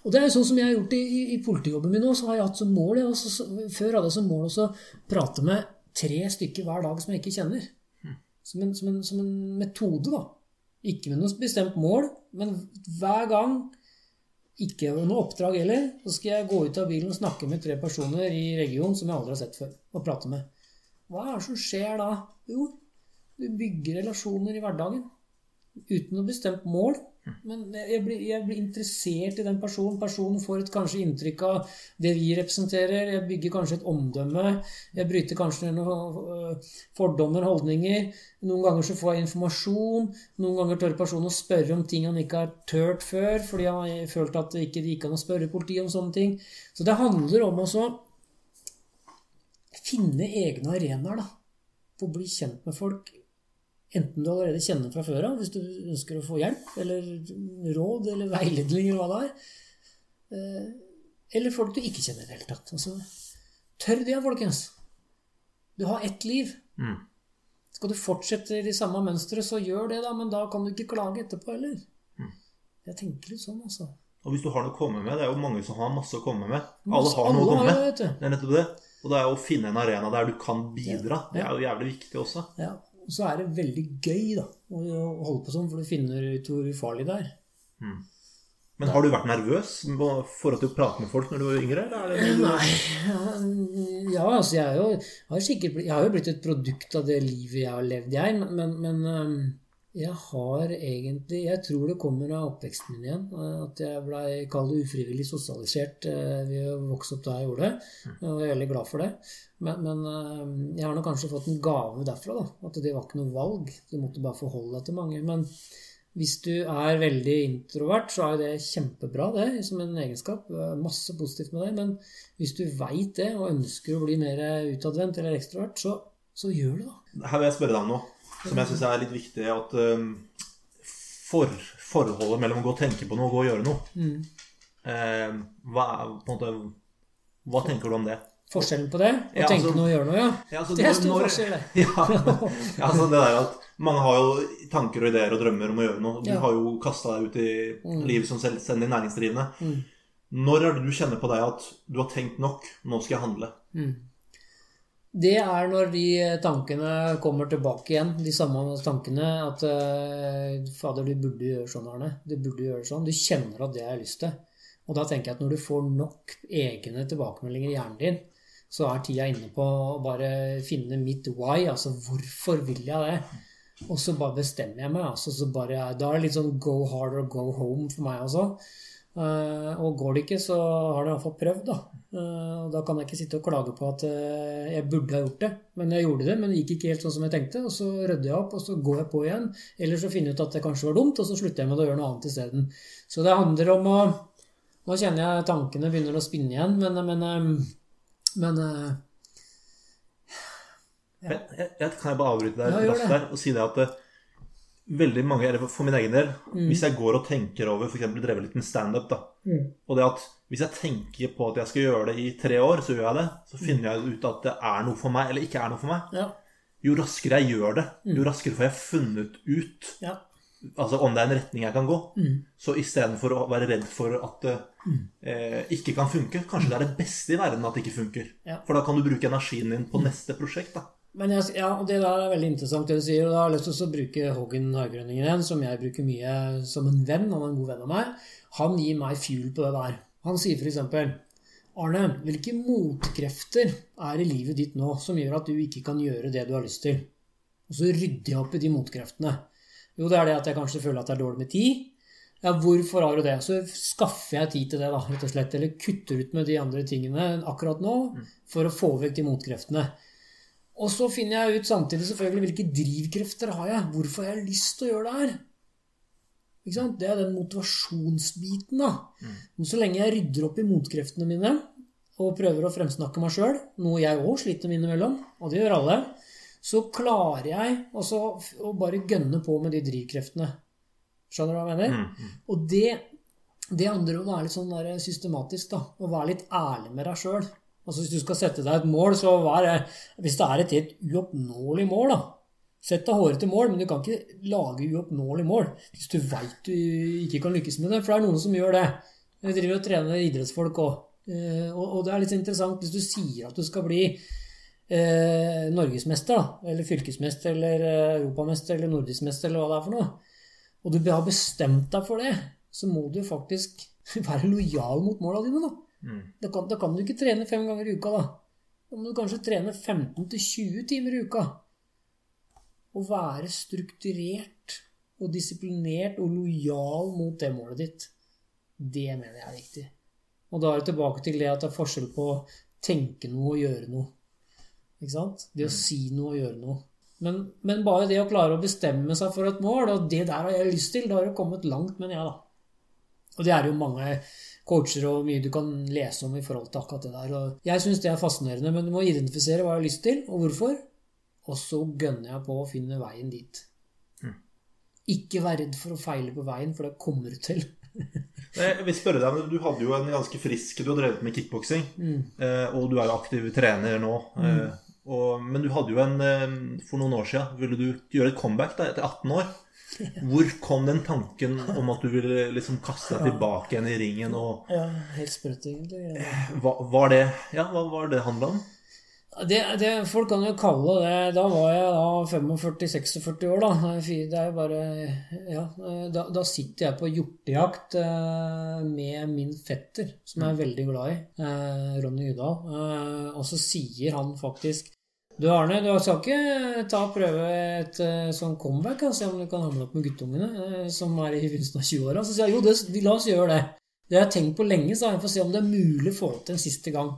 Og det er jo sånn som jeg har gjort i, i, i politijobben min nå, så har jeg hatt som mål jeg også, så, Før hadde jeg som mål å prate med tre stykker hver dag som jeg ikke kjenner. Som en, som en, som en metode, da. Ikke med noe bestemt mål, men hver gang ikke noe oppdrag heller. Så skal jeg gå ut av bilen og snakke med tre personer i regionen som jeg aldri har sett før, og prate med. Hva er det som skjer da? Jo, du bygger relasjoner i hverdagen. Uten noe bestemt mål. Men jeg blir, jeg blir interessert i den personen. Personen får et kanskje inntrykk av det vi representerer. Jeg bygger kanskje et omdømme. Jeg bryter kanskje ned noen øh, fordommer, holdninger. Noen ganger så får jeg informasjon. Noen ganger tør personen å spørre om ting han ikke har turt før, fordi han har følt at det ikke gikk an å spørre politiet om sånne ting. Så det handler om også finne egne arenaer, da. For å bli kjent med folk. Enten du allerede kjenner fra før av, hvis du ønsker å få hjelp, eller råd, eller veiledning, eller hva det er. Eh, Eller folk du ikke kjenner i det hele tatt. Altså, tør det, folkens. Du har ett liv. Mm. Skal du fortsette i de samme mønstre, så gjør det, da, men da kan du ikke klage etterpå heller. Mm. Jeg tenker litt sånn, altså. Og hvis du har noe å komme med Det er jo mange som har masse å komme med. Alle har noe å komme med. det, er nettopp det. Og det er å finne en arena der du kan bidra. Det er jo jævlig viktig også. Ja, og så er det veldig gøy da, å holde på sånn, for du finner ut hvor ufarlig det er. Men har du vært nervøs i forhold til å prate med folk når du var yngre? Eller er det du... Nei, ja, altså jeg, jo, har sikkert, jeg har jo blitt et produkt av det livet jeg har levd, jeg, men, men, jeg har egentlig Jeg tror det kommer av oppveksten min igjen. øh, At jeg blei kalt ufrivillig sosialisert øh, ved å vokse opp da jeg gjorde det. Og Jeg er veldig glad for det. Men, men jeg har nok kanskje fått en gave derfra, da. At det var ikke noe valg. Du måtte bare forholde deg til mange. Men hvis du er veldig introvert, så er jo det kjempebra, det, som en egenskap. Masse positivt med det. Men hvis du veit det, og ønsker å bli mer utadvendt eller ekstrovert, så, så gjør det, da. Her vil jeg spørre deg om noe som jeg syns er litt viktig. At for, forholdet mellom å gå og tenke på noe og gå og gjøre noe Mm. hva, måte, hva tenker du om det? Forskjellen på det, å Ja, tenke altså- noe og gjøre noe, ja. Ja, altså, Det er stor når- forskjell, det. <laughs> Ja, altså det der at Mange har jo tanker og ideer og drømmer om å gjøre noe. Du har jo kasta deg ut i Mm. livet som selvstendig næringsdrivende. Mm. Når er det du kjenner på deg at du har tenkt nok? Nå skal jeg handle. Mm. Det er når de tankene kommer tilbake igjen, de samme tankene at eh, Fader, du burde gjøre sånn, Arne. Du burde gjøre sånn. Du kjenner at det har jeg lyst til. Og da tenker jeg at når du får nok egne tilbakemeldinger i hjernen din, så er tida inne på å bare finne mitt why, altså hvorfor vil jeg det? Og så bare bestemmer jeg meg. Altså, så bare, da er det litt sånn go hard or go home for meg også. Eh, og går det ikke, så har det iallfall prøvd, da. Eh, og da kan jeg ikke sitte og klage på at eh, jeg burde ha gjort det. Men jeg gjorde det, men det gikk ikke helt sånn som jeg tenkte. Og så rydder jeg opp, og så går jeg på igjen. Eller så finner jeg ut at det kanskje var dumt, og så slutter jeg med å gjøre noe annet isteden. Så det handler om å Nå kjenner jeg tankene begynner å spinne igjen, men, men, men ja. Jeg, jeg, kan jeg bare avbryte deg Ja, raskt der og si det at veldig mange, eller for min egen del Hvis jeg går og tenker over f.eks. drevet litt med standup, da Mm. Og det at hvis jeg tenker på at jeg skal gjøre det i tre år, så gjør jeg det. Så finner jeg ut at det er noe for meg, eller ikke er noe for meg. ja. Jo raskere jeg gjør det, jo raskere får jeg funnet ut ja. Altså om det er en retning jeg kan gå. Mm. Så istedenfor å være redd for at det eh, ikke kan funke, kanskje det er det beste i verden at det ikke funker. Ja. For da kan du bruke energien din på neste prosjekt. da. Men jeg, ja, og Det der er veldig interessant det du sier. og Da har jeg lyst til å bruke Hågen Haugrønningen igjen, som jeg bruker mye som en venn. Han er en god venn av meg. Han gir meg fuel på det der. Han sier f.eks.: Arne, hvilke motkrefter er i livet ditt nå som gjør at du ikke kan gjøre det du har lyst til? Og så rydder jeg opp i de motkreftene. Jo, det er det at jeg kanskje føler at det er dårlig med tid. Ja, hvorfor har du det? Så skaffer jeg tid til det, da, rett og slett. Eller kutter ut med de andre tingene akkurat nå for å få vekk de motkreftene. Og så finner jeg ut samtidig selvfølgelig hvilke drivkrefter har jeg. Hvorfor har jeg lyst til å gjøre det her? Det er den motivasjonsbiten, da. Men så lenge jeg rydder opp i motkreftene mine, og prøver å fremsnakke meg sjøl, noe jeg òg sliter med innimellom, og det gjør alle, så klarer jeg også å bare gønne på med de drivkreftene. Skjønner du hva jeg mener? Mm. Og det, det handler om å være litt sånn systematisk, da. Å være litt ærlig med deg sjøl. Altså hvis du skal sette deg et mål, så det Hvis det er et helt uoppnåelig mål, da. Sett deg hårete mål, men du kan ikke lage uoppnåelig mål hvis du veit du ikke kan lykkes med det. For det er noen som gjør det. Vi driver og trener idrettsfolk òg. Og det er litt interessant hvis du sier at du skal bli eh, norgesmester, eller fylkesmester, eller eh, europamester, eller nordiskmester, eller hva det er for noe, og du har bestemt deg for det, så må du faktisk <laughs> være lojal mot måla dine, da. Mm. Da kan, da kan, du ikke trene fem ganger i uka, da. Da må du kanskje trene 15-20 timer i uka. Å være strukturert og disiplinert og lojal mot det målet ditt, det mener jeg er viktig. Og da er det tilbake til det at det er forskjell på å tenke noe og gjøre noe. Ikke sant? Det å si noe og gjøre noe. Men, men, bare det å klare å bestemme seg for et mål, og det der har jeg lyst til, da har du kommet langt, mener jeg, da. Og det er jo mange coacher og mye du kan lese om i forhold til akkurat det der. Og jeg syns det er fascinerende, men du må identifisere hva jeg har lyst til, og hvorfor. Og så gønner jeg på å finne veien dit. Mm. Ikke vær redd for å feile på veien, for det kommer du til. <laughs> Jeg vil spørre deg, Du hadde jo en ganske frisk Du har drevet med kickboksing, Mm. eh, og du er jo aktiv trener nå. Mm. Og, men du hadde jo en eh, For noen år siden ville du gjøre et comeback da, etter 18 år. Hvor kom den tanken om at du ville liksom kaste deg tilbake igjen i ringen? Og Ja, helt sprøtt, egentlig. hva var det Ja, hva var det handla om? Det, det, folk kan jo kalle det Da var jeg da 45-46 år, da. Det er jo bare Ja. Da, da sitter jeg på hjortejakt eh, med min fetter, som jeg er veldig glad i, eh, Ronny Udal. Eh, og så sier han faktisk Du Arne, du skal ikke ta og prøve et uh, sånn comeback? og Se om du kan hamle opp med guttungene eh, som er i begynnelsen av 20-åra. Så sier jeg jo, det, la oss gjøre det. Det har jeg tenkt på lenge, sa jeg, for å se om det er mulig å få til en siste gang.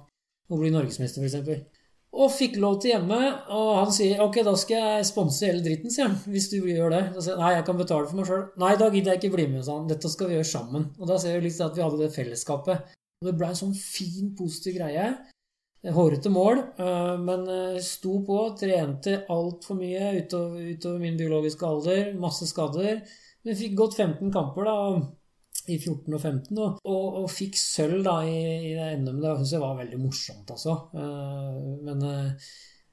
Å bli norgesmester, f.eks. Og fikk lov til hjemme, og han sier ok, da skal jeg sponse hele dritten, sier han. Hvis du gjør det. Da sier han nei, jeg kan betale for meg sjøl. Nei, da gidder jeg ikke bli med, sa han. Dette skal vi gjøre sammen. Og da ser vi litt at vi hadde det fellesskapet. Og det ble en sånn fin, positiv greie. Hårete mål, øh, men øh, sto på, trente altfor mye utover, utover min biologiske alder. Masse skader. Men fikk gått 15 kamper, da i 14 og 15, og, og, og fikk sølv da i, i det NM. Det syns jeg var veldig morsomt, altså. Uh, men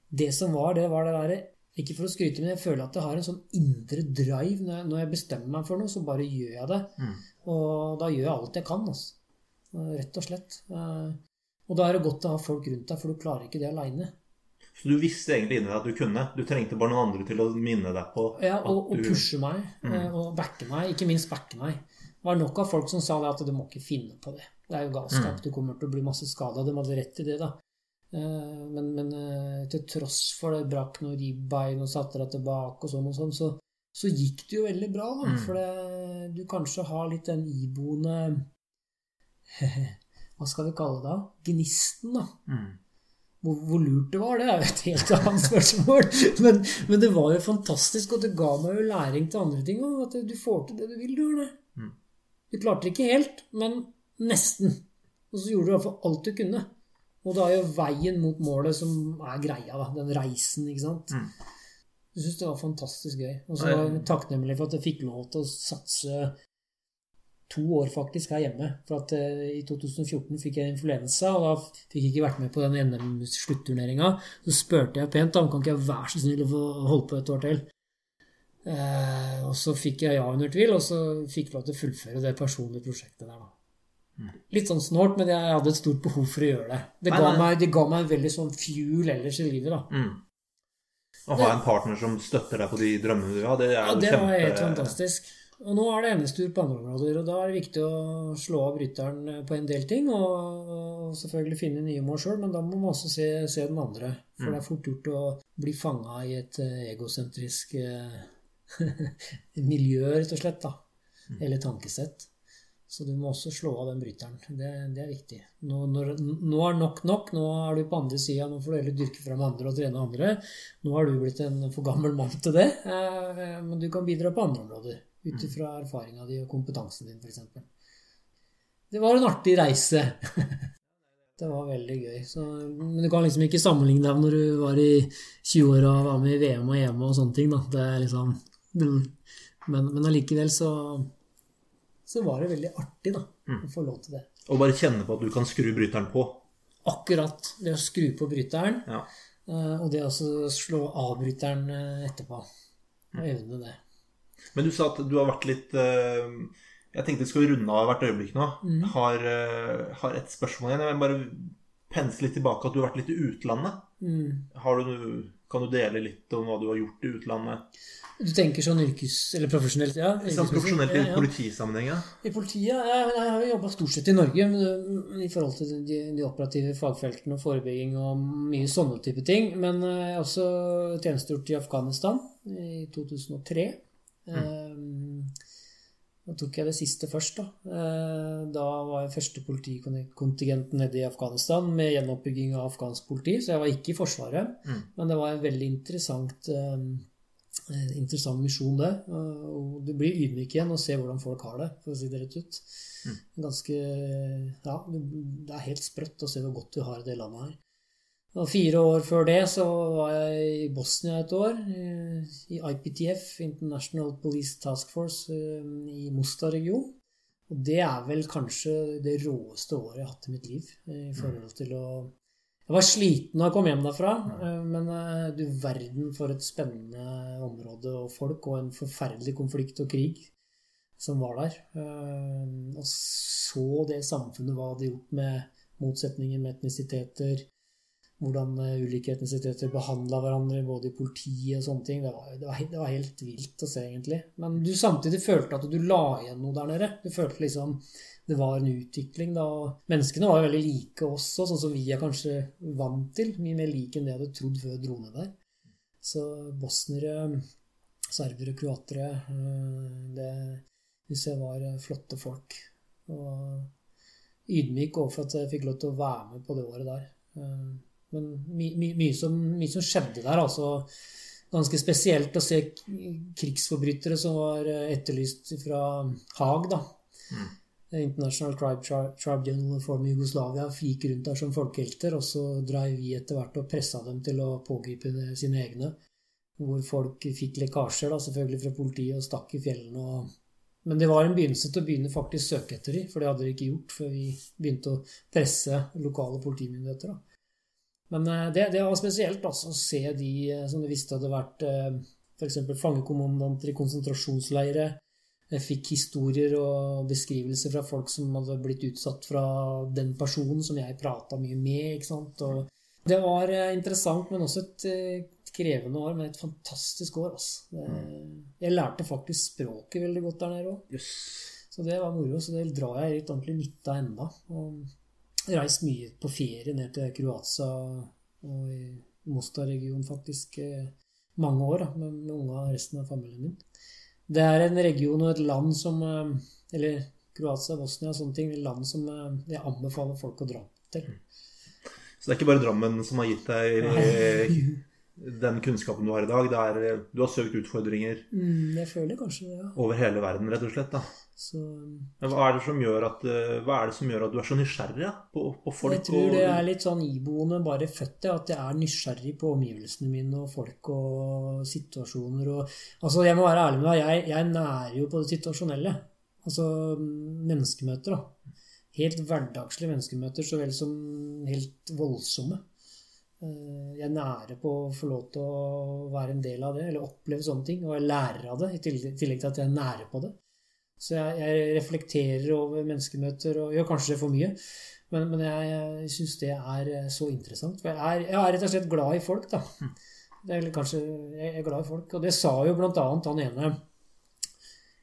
det som var, det var det derre Ikke for å skryte, men jeg føler at jeg har en sånn indre drive. Når jeg, når jeg bestemmer meg for noe, så bare gjør jeg det. Mm. Og da gjør jeg alt jeg kan, altså. Rett og slett. Og da er det godt å ha folk rundt deg, for du klarer ikke det aleine. Så du visste egentlig inni deg at du kunne? Du trengte bare noen andre til å minne deg på Ja, og, og pushe meg. Mm. Og backe meg. Ikke minst backe meg. Det var nok av folk som sa det at du må ikke finne på det. Det er jo galskap. Mm. Du kommer til å bli masse skada. De hadde rett i det, da. Eh, Men, men eh, til tross for det brakk noen ribbein og satte deg tilbake og sånn og sånn, så, så gikk det jo veldig bra, da. Mm. For det, du kanskje har litt den iboende <laughs> Hva skal vi kalle det? Gnisten, da. Mm. Hvor, hvor lurt det var, det er jo et helt annet spørsmål. Men, men det var jo fantastisk, og det ga meg jo læring til andre ting òg. At du får til det du vil, du gjør det. Mm. Du klarte det ikke helt, men nesten. Og så gjorde du i hvert fall alt du kunne. Og da er jo veien mot målet som er greia, da. Den reisen, ikke sant. Mm. Jeg syns det var fantastisk gøy. Og så var jeg takknemlig for at jeg fikk lov til å satse to år faktisk her hjemme. For at uh, i 2014 fikk jeg influensa, og da fikk jeg ikke vært med på den NM-slutturneringa. Så spurte jeg pent om kan ikke jeg være så snill å få holde på et år til. Uh, og så fikk jeg ja under tvil, og så fikk jeg lov til å fullføre det personlige prosjektet der, da. Mm. Litt sånn snålt, men jeg hadde et stort behov for å gjøre det. Det ga, meg, det ga meg en veldig sånn fuel ellers i livet, da. Mm. Å ha en partner som støtter deg på de drømmene du har, det er Ja, det kjempe... var helt fantastisk. Og nå er det NS-tur på andre områder, og da er det viktig å slå av bryteren på en del ting, og, selvfølgelig finne nye mål sjøl, men da må man også se, se den andre. For Mm. det er fort gjort å bli fanga i et eh, egosentrisk eh, <laughs> miljø, rett og slett, da. Mm. Eller tankesett. Så du må også slå av den bryteren. Det, det er viktig. Nå, når, nå er nok nok. Nå er du på andre sida. Nå får du heller dyrke frem andre og trene andre. Nå har du blitt en for gammel mann til det. Eh, men du kan bidra på andre områder. Ut ifra erfaringa di og kompetansen din, f.eks. Det var en artig reise. <laughs> Det var veldig gøy. Så, men du kan liksom ikke sammenligne deg når du var i 20-åra og var med i VM og EM og sånne ting. da. Det er liksom... Men, men allikevel så, så var det veldig artig da, å få lov til det. Og bare kjenne på at du kan skru bryteren på. Akkurat det å skru på bryteren, Ja. eh, og det å slå av bryteren eh, etterpå. Og evne det. Men du sa at du har vært litt eh, Jeg tenkte vi skal runde av hvert øyeblikk nå. Mm. Har, eh, har et spørsmål igjen. Jeg vil bare pense litt tilbake at du har vært litt i utlandet. Mm. Har du, kan du dele litt om hva du har gjort i utlandet? Du tenker sånn yrkes... Eller profesjonelt, ja? Sånn profesjonelt i Ja, ja. politisammenheng? ja. I politiet jeg, jeg har jobba stort sett i Norge men, men i forhold til de, de operative fagfeltene og forebygging og mye sånne type ting. Men eh, jeg har også tjenestegjort i Afghanistan i 2003. Eh, Da tok jeg det siste først. Da Eh, Da var jeg første politikontingent nede i Afghanistan med gjenoppbygging av afghansk politi, så jeg var ikke i Forsvaret. Mm. Men det var en veldig interessant eh, interessant misjon, det. Og du blir ydmyk igjen og ser hvordan folk har det, for å si det rett ut. Ganske Ja, det er helt sprøtt å se hvor godt du har det landet her. Og fire år før det så var jeg i Bosnia et år, eh, i IPTF, International Police Task Force, eh, i Mostar-regionen. Og det er vel kanskje det råeste året jeg har hatt i mitt liv eh, i forhold til å jeg var sliten da jeg kom hjem derfra, eh, men du verden for et spennende område og folk, og en forferdelig konflikt og krig som var der. Og så det samfunnet hva det hadde gjort med motsetninger med etnisiteter, hvordan eh, ulike etnisiteter behandla hverandre, både i politiet og sånne ting. Det var, det, var, det var helt vilt å se, egentlig. Men du samtidig følte at du la igjen noe der nede. Du følte liksom det var en utvikling da. Menneskene var jo veldig like også, sånn som vi er kanskje vant til. Mye mer like enn det jeg hadde trodd før jeg dro ned der. Så bosnere, serbere, kroatere eh, Det syns jeg var eh, flotte folk. Og ydmyk overfor at jeg fikk lov til å være med på det året der. Eh, Men my, my, mye, som, mye som skjedde der, altså ganske spesielt å se krigsforbrytere som var eh, etterlyst fra Haag, da. International Tribe, Tri- Tribunal for Jugoslavia gikk rundt der som folkehelter, og så dreiv vi etter hvert og pressa dem til å pågripe sine egne. Hvor folk fikk lekkasjer, da, selvfølgelig fra politiet, og stakk i fjellene. Og... Men det var en begynnelse til å begynne faktisk søke etter dem, for det hadde de ikke gjort før vi begynte å presse lokale politimyndigheter. Da. Men eh, det, det var spesielt altså, å se de eh, som du visste hadde vært f.eks. fangekommandanter i konsentrasjonsleire. Jeg fikk historier og beskrivelser fra folk som hadde blitt utsatt fra den personen som jeg prata mye med. det var eh, interessant, men også et eh, krevende år, men et fantastisk år. altså. Jeg lærte faktisk språket veldig godt der nede òg. Så det var moro. Så det drar jeg litt ordentlig nytte av ennå. Og reist mye på ferie ned til Kroatia og i Mostar-regionen faktisk eh, mange år da, med, med unga og resten av familien min. Det er en region og et land som eh, Eller Kroatia, Bosnia og sånne ting. Et land som eh, jeg anbefaler folk å dra til. Så det er ikke bare Drammen som har gitt deg <laughs> den kunnskapen du har i dag. Det er, du har søkt utfordringer Mm, jeg føler kanskje det, ja. over hele verden, rett og slett. da. Så hva er det som gjør at, eh, hva er det som gjør at du er så nysgjerrig ja, på, på folk? Jeg tror og- det er litt sånn iboende bare født at jeg er nysgjerrig på omgivelsene mine og folk og situasjoner og Altså, jeg må være ærlig med deg, jeg, jeg nærer jo på det situasjonelle. Altså menneskemøter, da. Helt hverdagslige menneskemøter så vel som helt voldsomme. Eh, Jeg nærer på å få lov til å være en del av det, eller oppleve sånne ting. Og jeg lærer av det, i tillegg til at jeg nærer på det. Så jeg, jeg reflekterer over menneskemøter og gjør kanskje det for mye. Men, men jeg, jeg syns det er eh, så interessant. For jeg er, jeg er rett og slett glad i folk, da. Det er kanskje, jeg er glad i folk. Og det sa jo blant annet han ene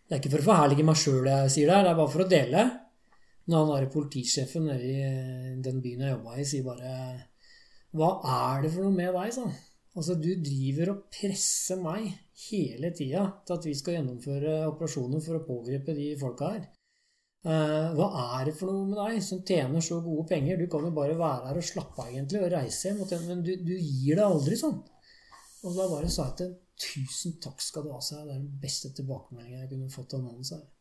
Det er ikke for å forherlige meg sjøl jeg sier det, det er bare for å dele. Når han derre politisjefen nede i eh, den byen jeg jobba i, sier bare Hva er det for noe med deg, sa han. Altså, du driver og presser meg hele tida til at vi skal gjennomføre operasjoner for å pågripe de folka her. Eh, hva er det for noe med deg som tjener så gode penger? Du kan jo bare være her og slappe av egentlig og reise hjem, men du, du gir deg aldri sånn. Og da bare sa jeg til tusen takk skal du ha, sa jeg. Det er den beste tilbakemeldingen jeg kunne fått av mannen, sa jeg.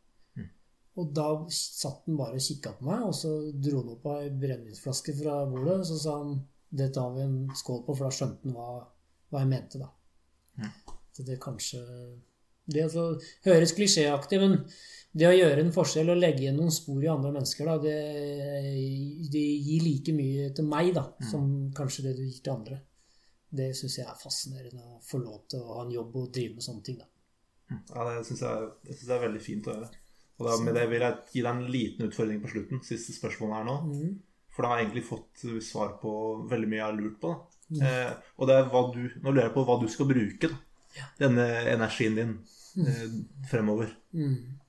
Og da satt han bare og kikka på meg, og så dro han opp ei brennevinsflaske fra bordet. Og så sa han det tar vi en skål på, for da skjønte han hva, hva jeg mente, da. Mm. Det kanskje Det altså, høres klisjéaktig, men det å gjøre en forskjell og legge igjen noen spor i andre mennesker, da, det, det gir like mye til meg da, som kanskje det du gir til andre. Det syns jeg er fascinerende å få lov til å ha en jobb og drive med sånne ting. da. Ja, det syns jeg, synes jeg er veldig fint å gjøre. Og da, med det vil jeg gi deg en liten utfordring på slutten. Siste spørsmål her nå. Mm. For da har jeg egentlig fått svar på veldig mye jeg har lurt på. Da. Eh, og det er hva du, nå lurer jeg på hva du skal bruke da. Denne energien din eh, fremover. Mm.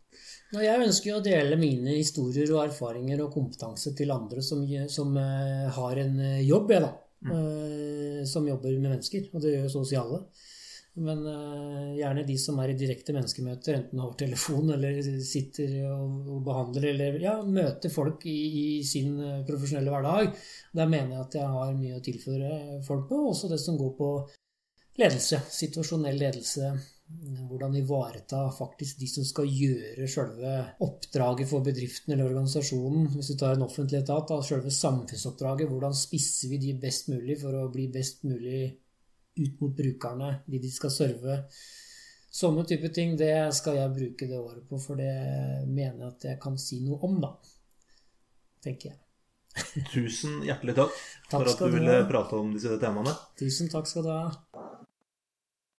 Og jeg ønsker jo å dele mine historier og erfaringer og kompetanse til andre som, som eh, har en eh, jobb, jeg, da. Eh, som jobber med mennesker. Og det gjør så å si alle. Men gjerne de som er i direkte menneskemøter, enten over telefon eller sitter og, behandler eller ja, møter folk i, i sin profesjonelle hverdag. Der mener jeg at jeg har mye å tilføre folk på. Også det som går på ledelse. Situasjonell ledelse. Hvordan ivareta faktisk de som skal gjøre selve oppdraget for bedriften eller organisasjonen. Hvis du tar en offentlig etat, da, selve samfunnsoppdraget. Hvordan spisser vi de best mulig for å bli best mulig ut mot brukerne, de de skal serve. Sånne type ting, det skal jeg bruke det året på, for det mener jeg at jeg kan si noe om, da. Tenker jeg. Tusen hjertelig takk, Takk for at du ville prate om disse temaene. Tusen takk skal du ha.